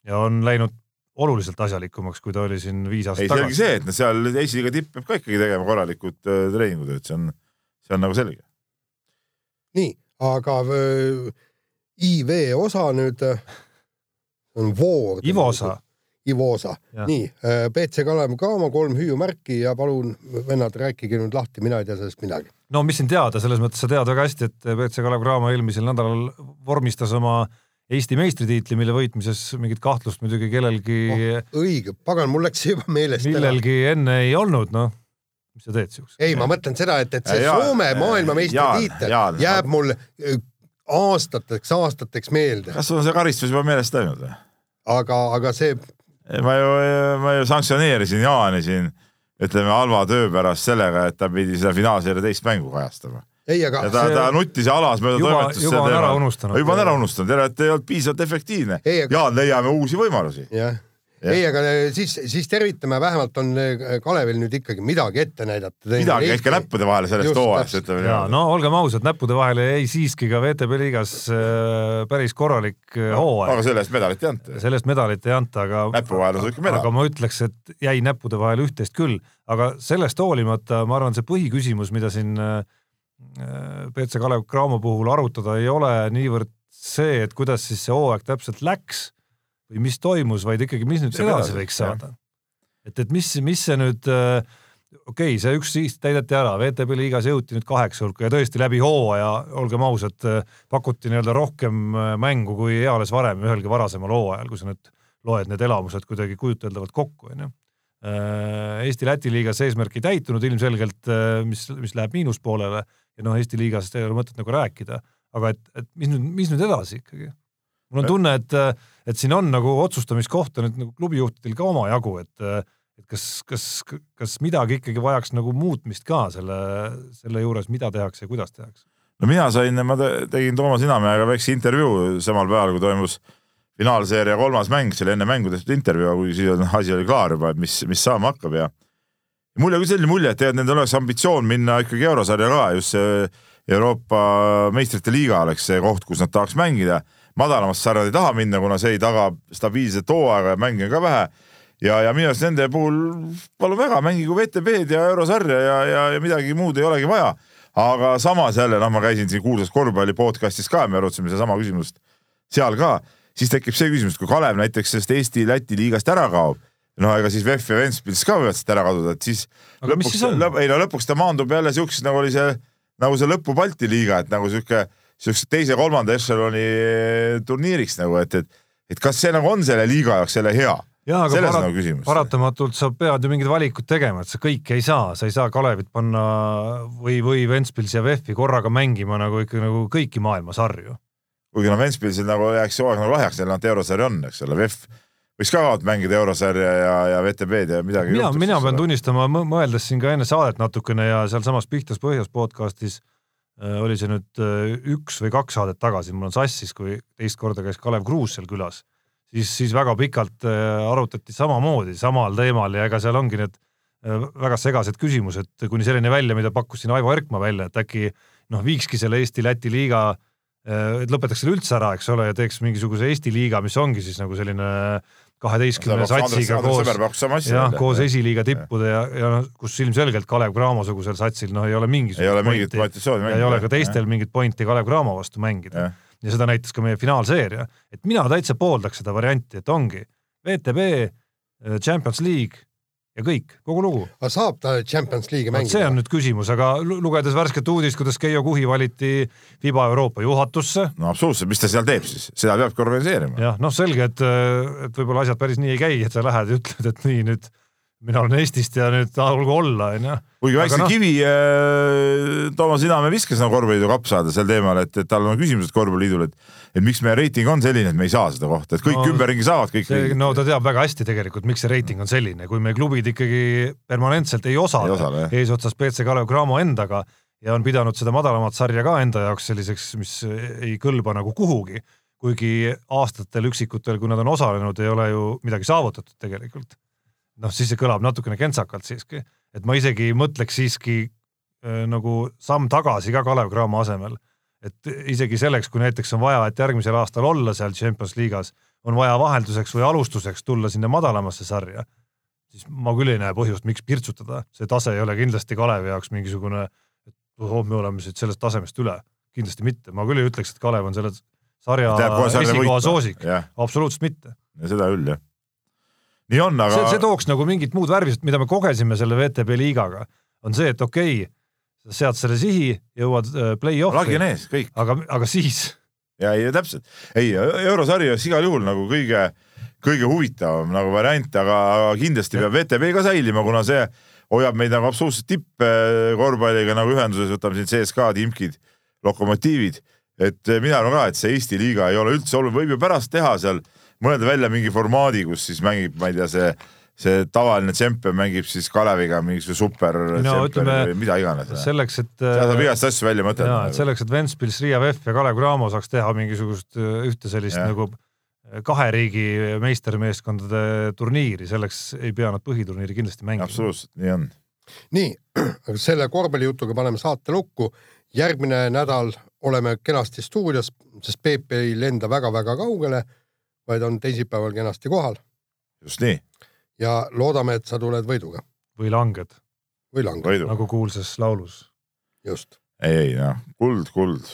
ja on läinud oluliselt asjalikumaks, kui ta oli siin viis aastat tagasi. ei, see ongi see, et no seal esiliiga tipp peab ka ikkagi tegema korralikud äh, treeningutööd, see on, see on nagu selge. nii, aga äh, IV osa nüüd äh, on voor. Ivosa. Ivosa, nii BC Kalev ka oma kolm hüüumärki ja palun, vennad, rääkige nüüd lahti, mina ei tea sellest midagi. no mis siin teada, selles mõttes sa tead väga hästi, et BC Kalev Cramo eelmisel nädalal vormistas oma äh, Eesti meistritiitli, mille võitmises mingit kahtlust muidugi kellelgi oh,. õige, pagan, mul läks juba meelest ära. millelgi enne ei olnud, noh. mis sa teed siukest? ei, ma mõtlen seda, et, et see ja, Soome maailmameistritiitel jääb mul äh, aastateks, aastateks meelde. kas sul on see karistus juba meelest läinud või? aga, aga see. ma ju, ma ju sanktsioneerisin Jaani siin, ütleme halva töö pärast sellega, et ta pidi seda finaalseeria teist mängu kajastama ei, aga ja ta see..., ta nuttis ja alas mööda toimetust. juba on ära unustanud. juba on ära unustanud, jälle, et ei olnud piisavalt efektiivne. Aga... Jaan, leiame uusi võimalusi. jah Ja. ei, aga eh, siis, siis tervitame, vähemalt on eh, Kalevil nüüd ikkagi midagi ette näidata. midagi käis ka näppude vahele sellest hooajast, ütleme nii. no olgem ausad, näppude vahele jäi siiski ka VTB liigas äh, päris korralik hooaeg. aga selle eest medalit ei anta. selle eest medalit ei anta, aga. näpu vahele on ikka medal. aga ma ütleks, et jäi näppude vahele üht-teist küll, aga sellest hoolimata ma arvan, see põhiküsimus, mida siin äh, BC Kalev Cramo puhul arutada ei ole niivõrd see, et kuidas siis see hooaeg täpselt läks või mis toimus, vaid ikkagi, mis nüüd edasi võiks saada. et, et mis, mis see nüüd äh, okei okay,, see üks siht täideti ära, VTB liigas jõuti nüüd kaheksa hulka ja tõesti läbi hooaja, olgem ausad, pakuti nii-öelda rohkem äh, mängu kui eales varem ühelgi varasemal hooajal, kui sa nüüd loed need elamused kuidagi kujuteldavalt kokku, onju. Äh, Eesti-Läti liigas eesmärk ei täitunud ilmselgelt, mis, mis läheb miinuspoolele ja noh, Eesti liigast ei ole mõtet nagu rääkida, aga et, et mis nüüd, mis nüüd edasi ikkagi? mul on tunne, et, et siin on nagu otsustamiskohta nüüd nagu klubijuhtidel ka omajagu, et, et kas, kas, kas midagi ikkagi vajaks nagu muutmist ka selle, selle juures, mida tehakse ja kuidas tehakse? no mina sain, ma tegin Toomas Inamäega väikse intervjuu samal päeval, kui toimus finaalseeria kolmas mäng, see oli enne mängu tehtud intervjuu, kui siis asi oli klaar juba, et mis, mis saama hakkab ja mul jäi küll selline mulje, et tegelikult nendel oleks ambitsioon minna ikkagi eurosarja ka, just see Euroopa meistrite liiga oleks see koht, kus nad tahaks mängida. madalamast sarjad ei taha minna, kuna see ei taga stabiilset hooaega ja mänge ka vähe. ja, ja minu arust nende puhul palun väga, mängigu VTB-d ja eurosarja ja, ja, ja midagi muud ei olegi vaja. aga samas jälle, noh, ma käisin siin kuulsas korvpalli podcast'is ka, me arutasime sedasama küsimust seal ka, siis tekib see küsimus, et kui Kalev näiteks sellest Eesti-Läti liigast ära kaob no ega siis VEF ja Ventspils ka võivad sealt ära kaduda, et siis aga lõpuks, lõp, ei no lõpuks ta maandub jälle siukses, nagu oli see, nagu see lõpu Balti liiga, et nagu sihuke, siukse teise-kolmanda ešeloni turniiriks nagu, et, et, et kas see nagu on selle liiga jaoks selle hea? jaa, aga parat, nagu paratamatult sa pead ju mingid valikud tegema, et sa kõike ei saa, sa ei saa Kalevit panna või, või Ventspils ja VEF-i korraga mängima nagu ikka nagu kõiki maailma sarju. Kuigi noh, Ventspilsil nagu jääks hooaeg nagu lahjaks, neil on eurosarja on, eks ole, VEF võiks ka mängida eurosarja ja, ja VTB-d ja midagi. mina, mina pean tunnistama, mõeldes siin ka enne saadet natukene ja sealsamas Pihtas põhjas podcastis äh, oli see nüüd äh, üks või kaks saadet tagasi, mul on sassis, kui teist korda käis Kalev Kruus seal külas, siis, siis väga pikalt äh, arutati samamoodi samal teemal ja ega seal ongi need äh, väga segased küsimused kuni selleni välja, mida pakkus siin Aivo Erkma välja, et äkki noh, viikski selle Eesti-Läti liiga äh, et lõpetaks selle üldse ära, eks ole, ja teeks mingisuguse Eesti liiga, mis ongi siis nagu selline kaheteistkümne satsiga koos, jah, koos esiliiga tippude ja, ja noh, kus ilmselgelt Kalev Cramo-sugusel satsil noh, ei ole mingisugust ei ole mingit motivatsiooni mängida. ei ole ka teistel mingit pointi Kalev Cramo vastu mängida. ja seda näitas ka meie finaalseeria, et mina täitsa pooldaks seda varianti, et ongi VTB, äh, Champions League ja kõik, kogu lugu. aga saab ta Champions League'i mängida? see on nüüd küsimus, aga lugedes värsket uudist, kuidas Keijo Kuhi valiti FIBA Euroopa juhatusse. no absoluutselt, mis ta seal teeb siis, seda peabki organiseerima. jah, noh, selge, et, et võib-olla asjad päris nii ei käi, et sa lähed ja ütled, et nii nüüd mina olen Eestist ja nüüd olgu olla, onju. kuigi väikse no. kivi äh, Toomas Inamäe viskas nagu korvpalliliidu kapsada sel teemal, et, et tal on küsimused korvpalliliidul, et et miks meie reiting on selline, et me ei saa seda kohta, et kõik no, ümberringi saavad kõik. no ta teab väga hästi tegelikult, miks see reiting on selline, kui meie klubid ikkagi permanentselt ei osale, osale eesotsas BC Kalev Cramo endaga ja on pidanud seda madalamat sarja ka enda jaoks selliseks, mis ei kõlba nagu kuhugi, kuigi aastatel üksikutel, kui nad on osalenud, ei ole ju midagi saavutatud tegelikult. Noh, siis see kõlab natukene kentsakalt siiski, et ma isegi mõtleks siiski äh, nagu samm tagasi ka Kalev Cramo asemel. Et isegi selleks, kui näiteks on vaja, et järgmisel aastal olla seal Champions liigas, on vaja vahelduseks või alustuseks tulla sinna madalamasse sarja, siis ma küll ei näe põhjust, miks pirtsutada, see tase ei ole kindlasti Kalevi jaoks mingisugune, et oh, me oleme siit sellest tasemest üle, kindlasti mitte, ma küll ei ütleks, et Kalev on selle sarja esikoha soosik, absoluutselt mitte. seda küll jah. Nii on, aga. see, tooks nagu mingit muud värvi, mida me kogesime selle VTB liigaga, on see, et okei okay,, sa sead selle sihi, jõuad äh, play-off'i. lagi on ees, kõik. aga, aga siis? ja ei, täpselt, ei eurosari oleks igal juhul nagu kõige, kõige huvitavam nagu variant, aga, kindlasti ja. peab VTB ka säilima, kuna see hoiab meid nagu absoluutselt tippkorvpalliga nagu ühenduses, võtame siin CSKA-d, imkid, lokomotiivid, et mina arvan ka, et see Eesti liiga ei ole üldse oluline, võib ju pärast teha seal mõelda välja mingi formaadi, kus siis mängib, ma ei tea, see see tavaline tšempion mängib siis Kaleviga mingisuguse super no, ütleme, või mida iganes. selleks, et seal saab igast asju välja mõtelda. et selleks, et Ventspils, Riia VEF ja Kalev Cramo saaks teha mingisugust ühte sellist ja. nagu kahe riigi meistermeeskondade turniiri, selleks ei pea nad põhiturniiri kindlasti mängima. absoluutselt, nii on. nii, aga selle korvpallijutuga paneme saate lukku. järgmine nädal oleme kenasti stuudios, sest Peep ei lenda väga-väga kaugele vaid on teisipäeval kenasti kohal. just nii. Ja loodame, et sa tuled võiduga. või langed. või langed. nagu kuulsas laulus. just. ei, ei noh, kuld, kuld.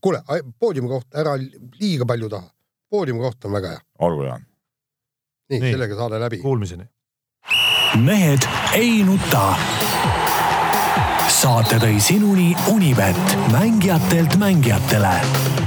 kuule, poodiumi kohta ära liiga palju taha. poodiumi koht on väga hea. olgu, Jaan. nii, nii., sellega saade läbi. Kuulmiseni. mehed ei nuta. saate tõi sinuni Unibet, mängijatelt mängijatele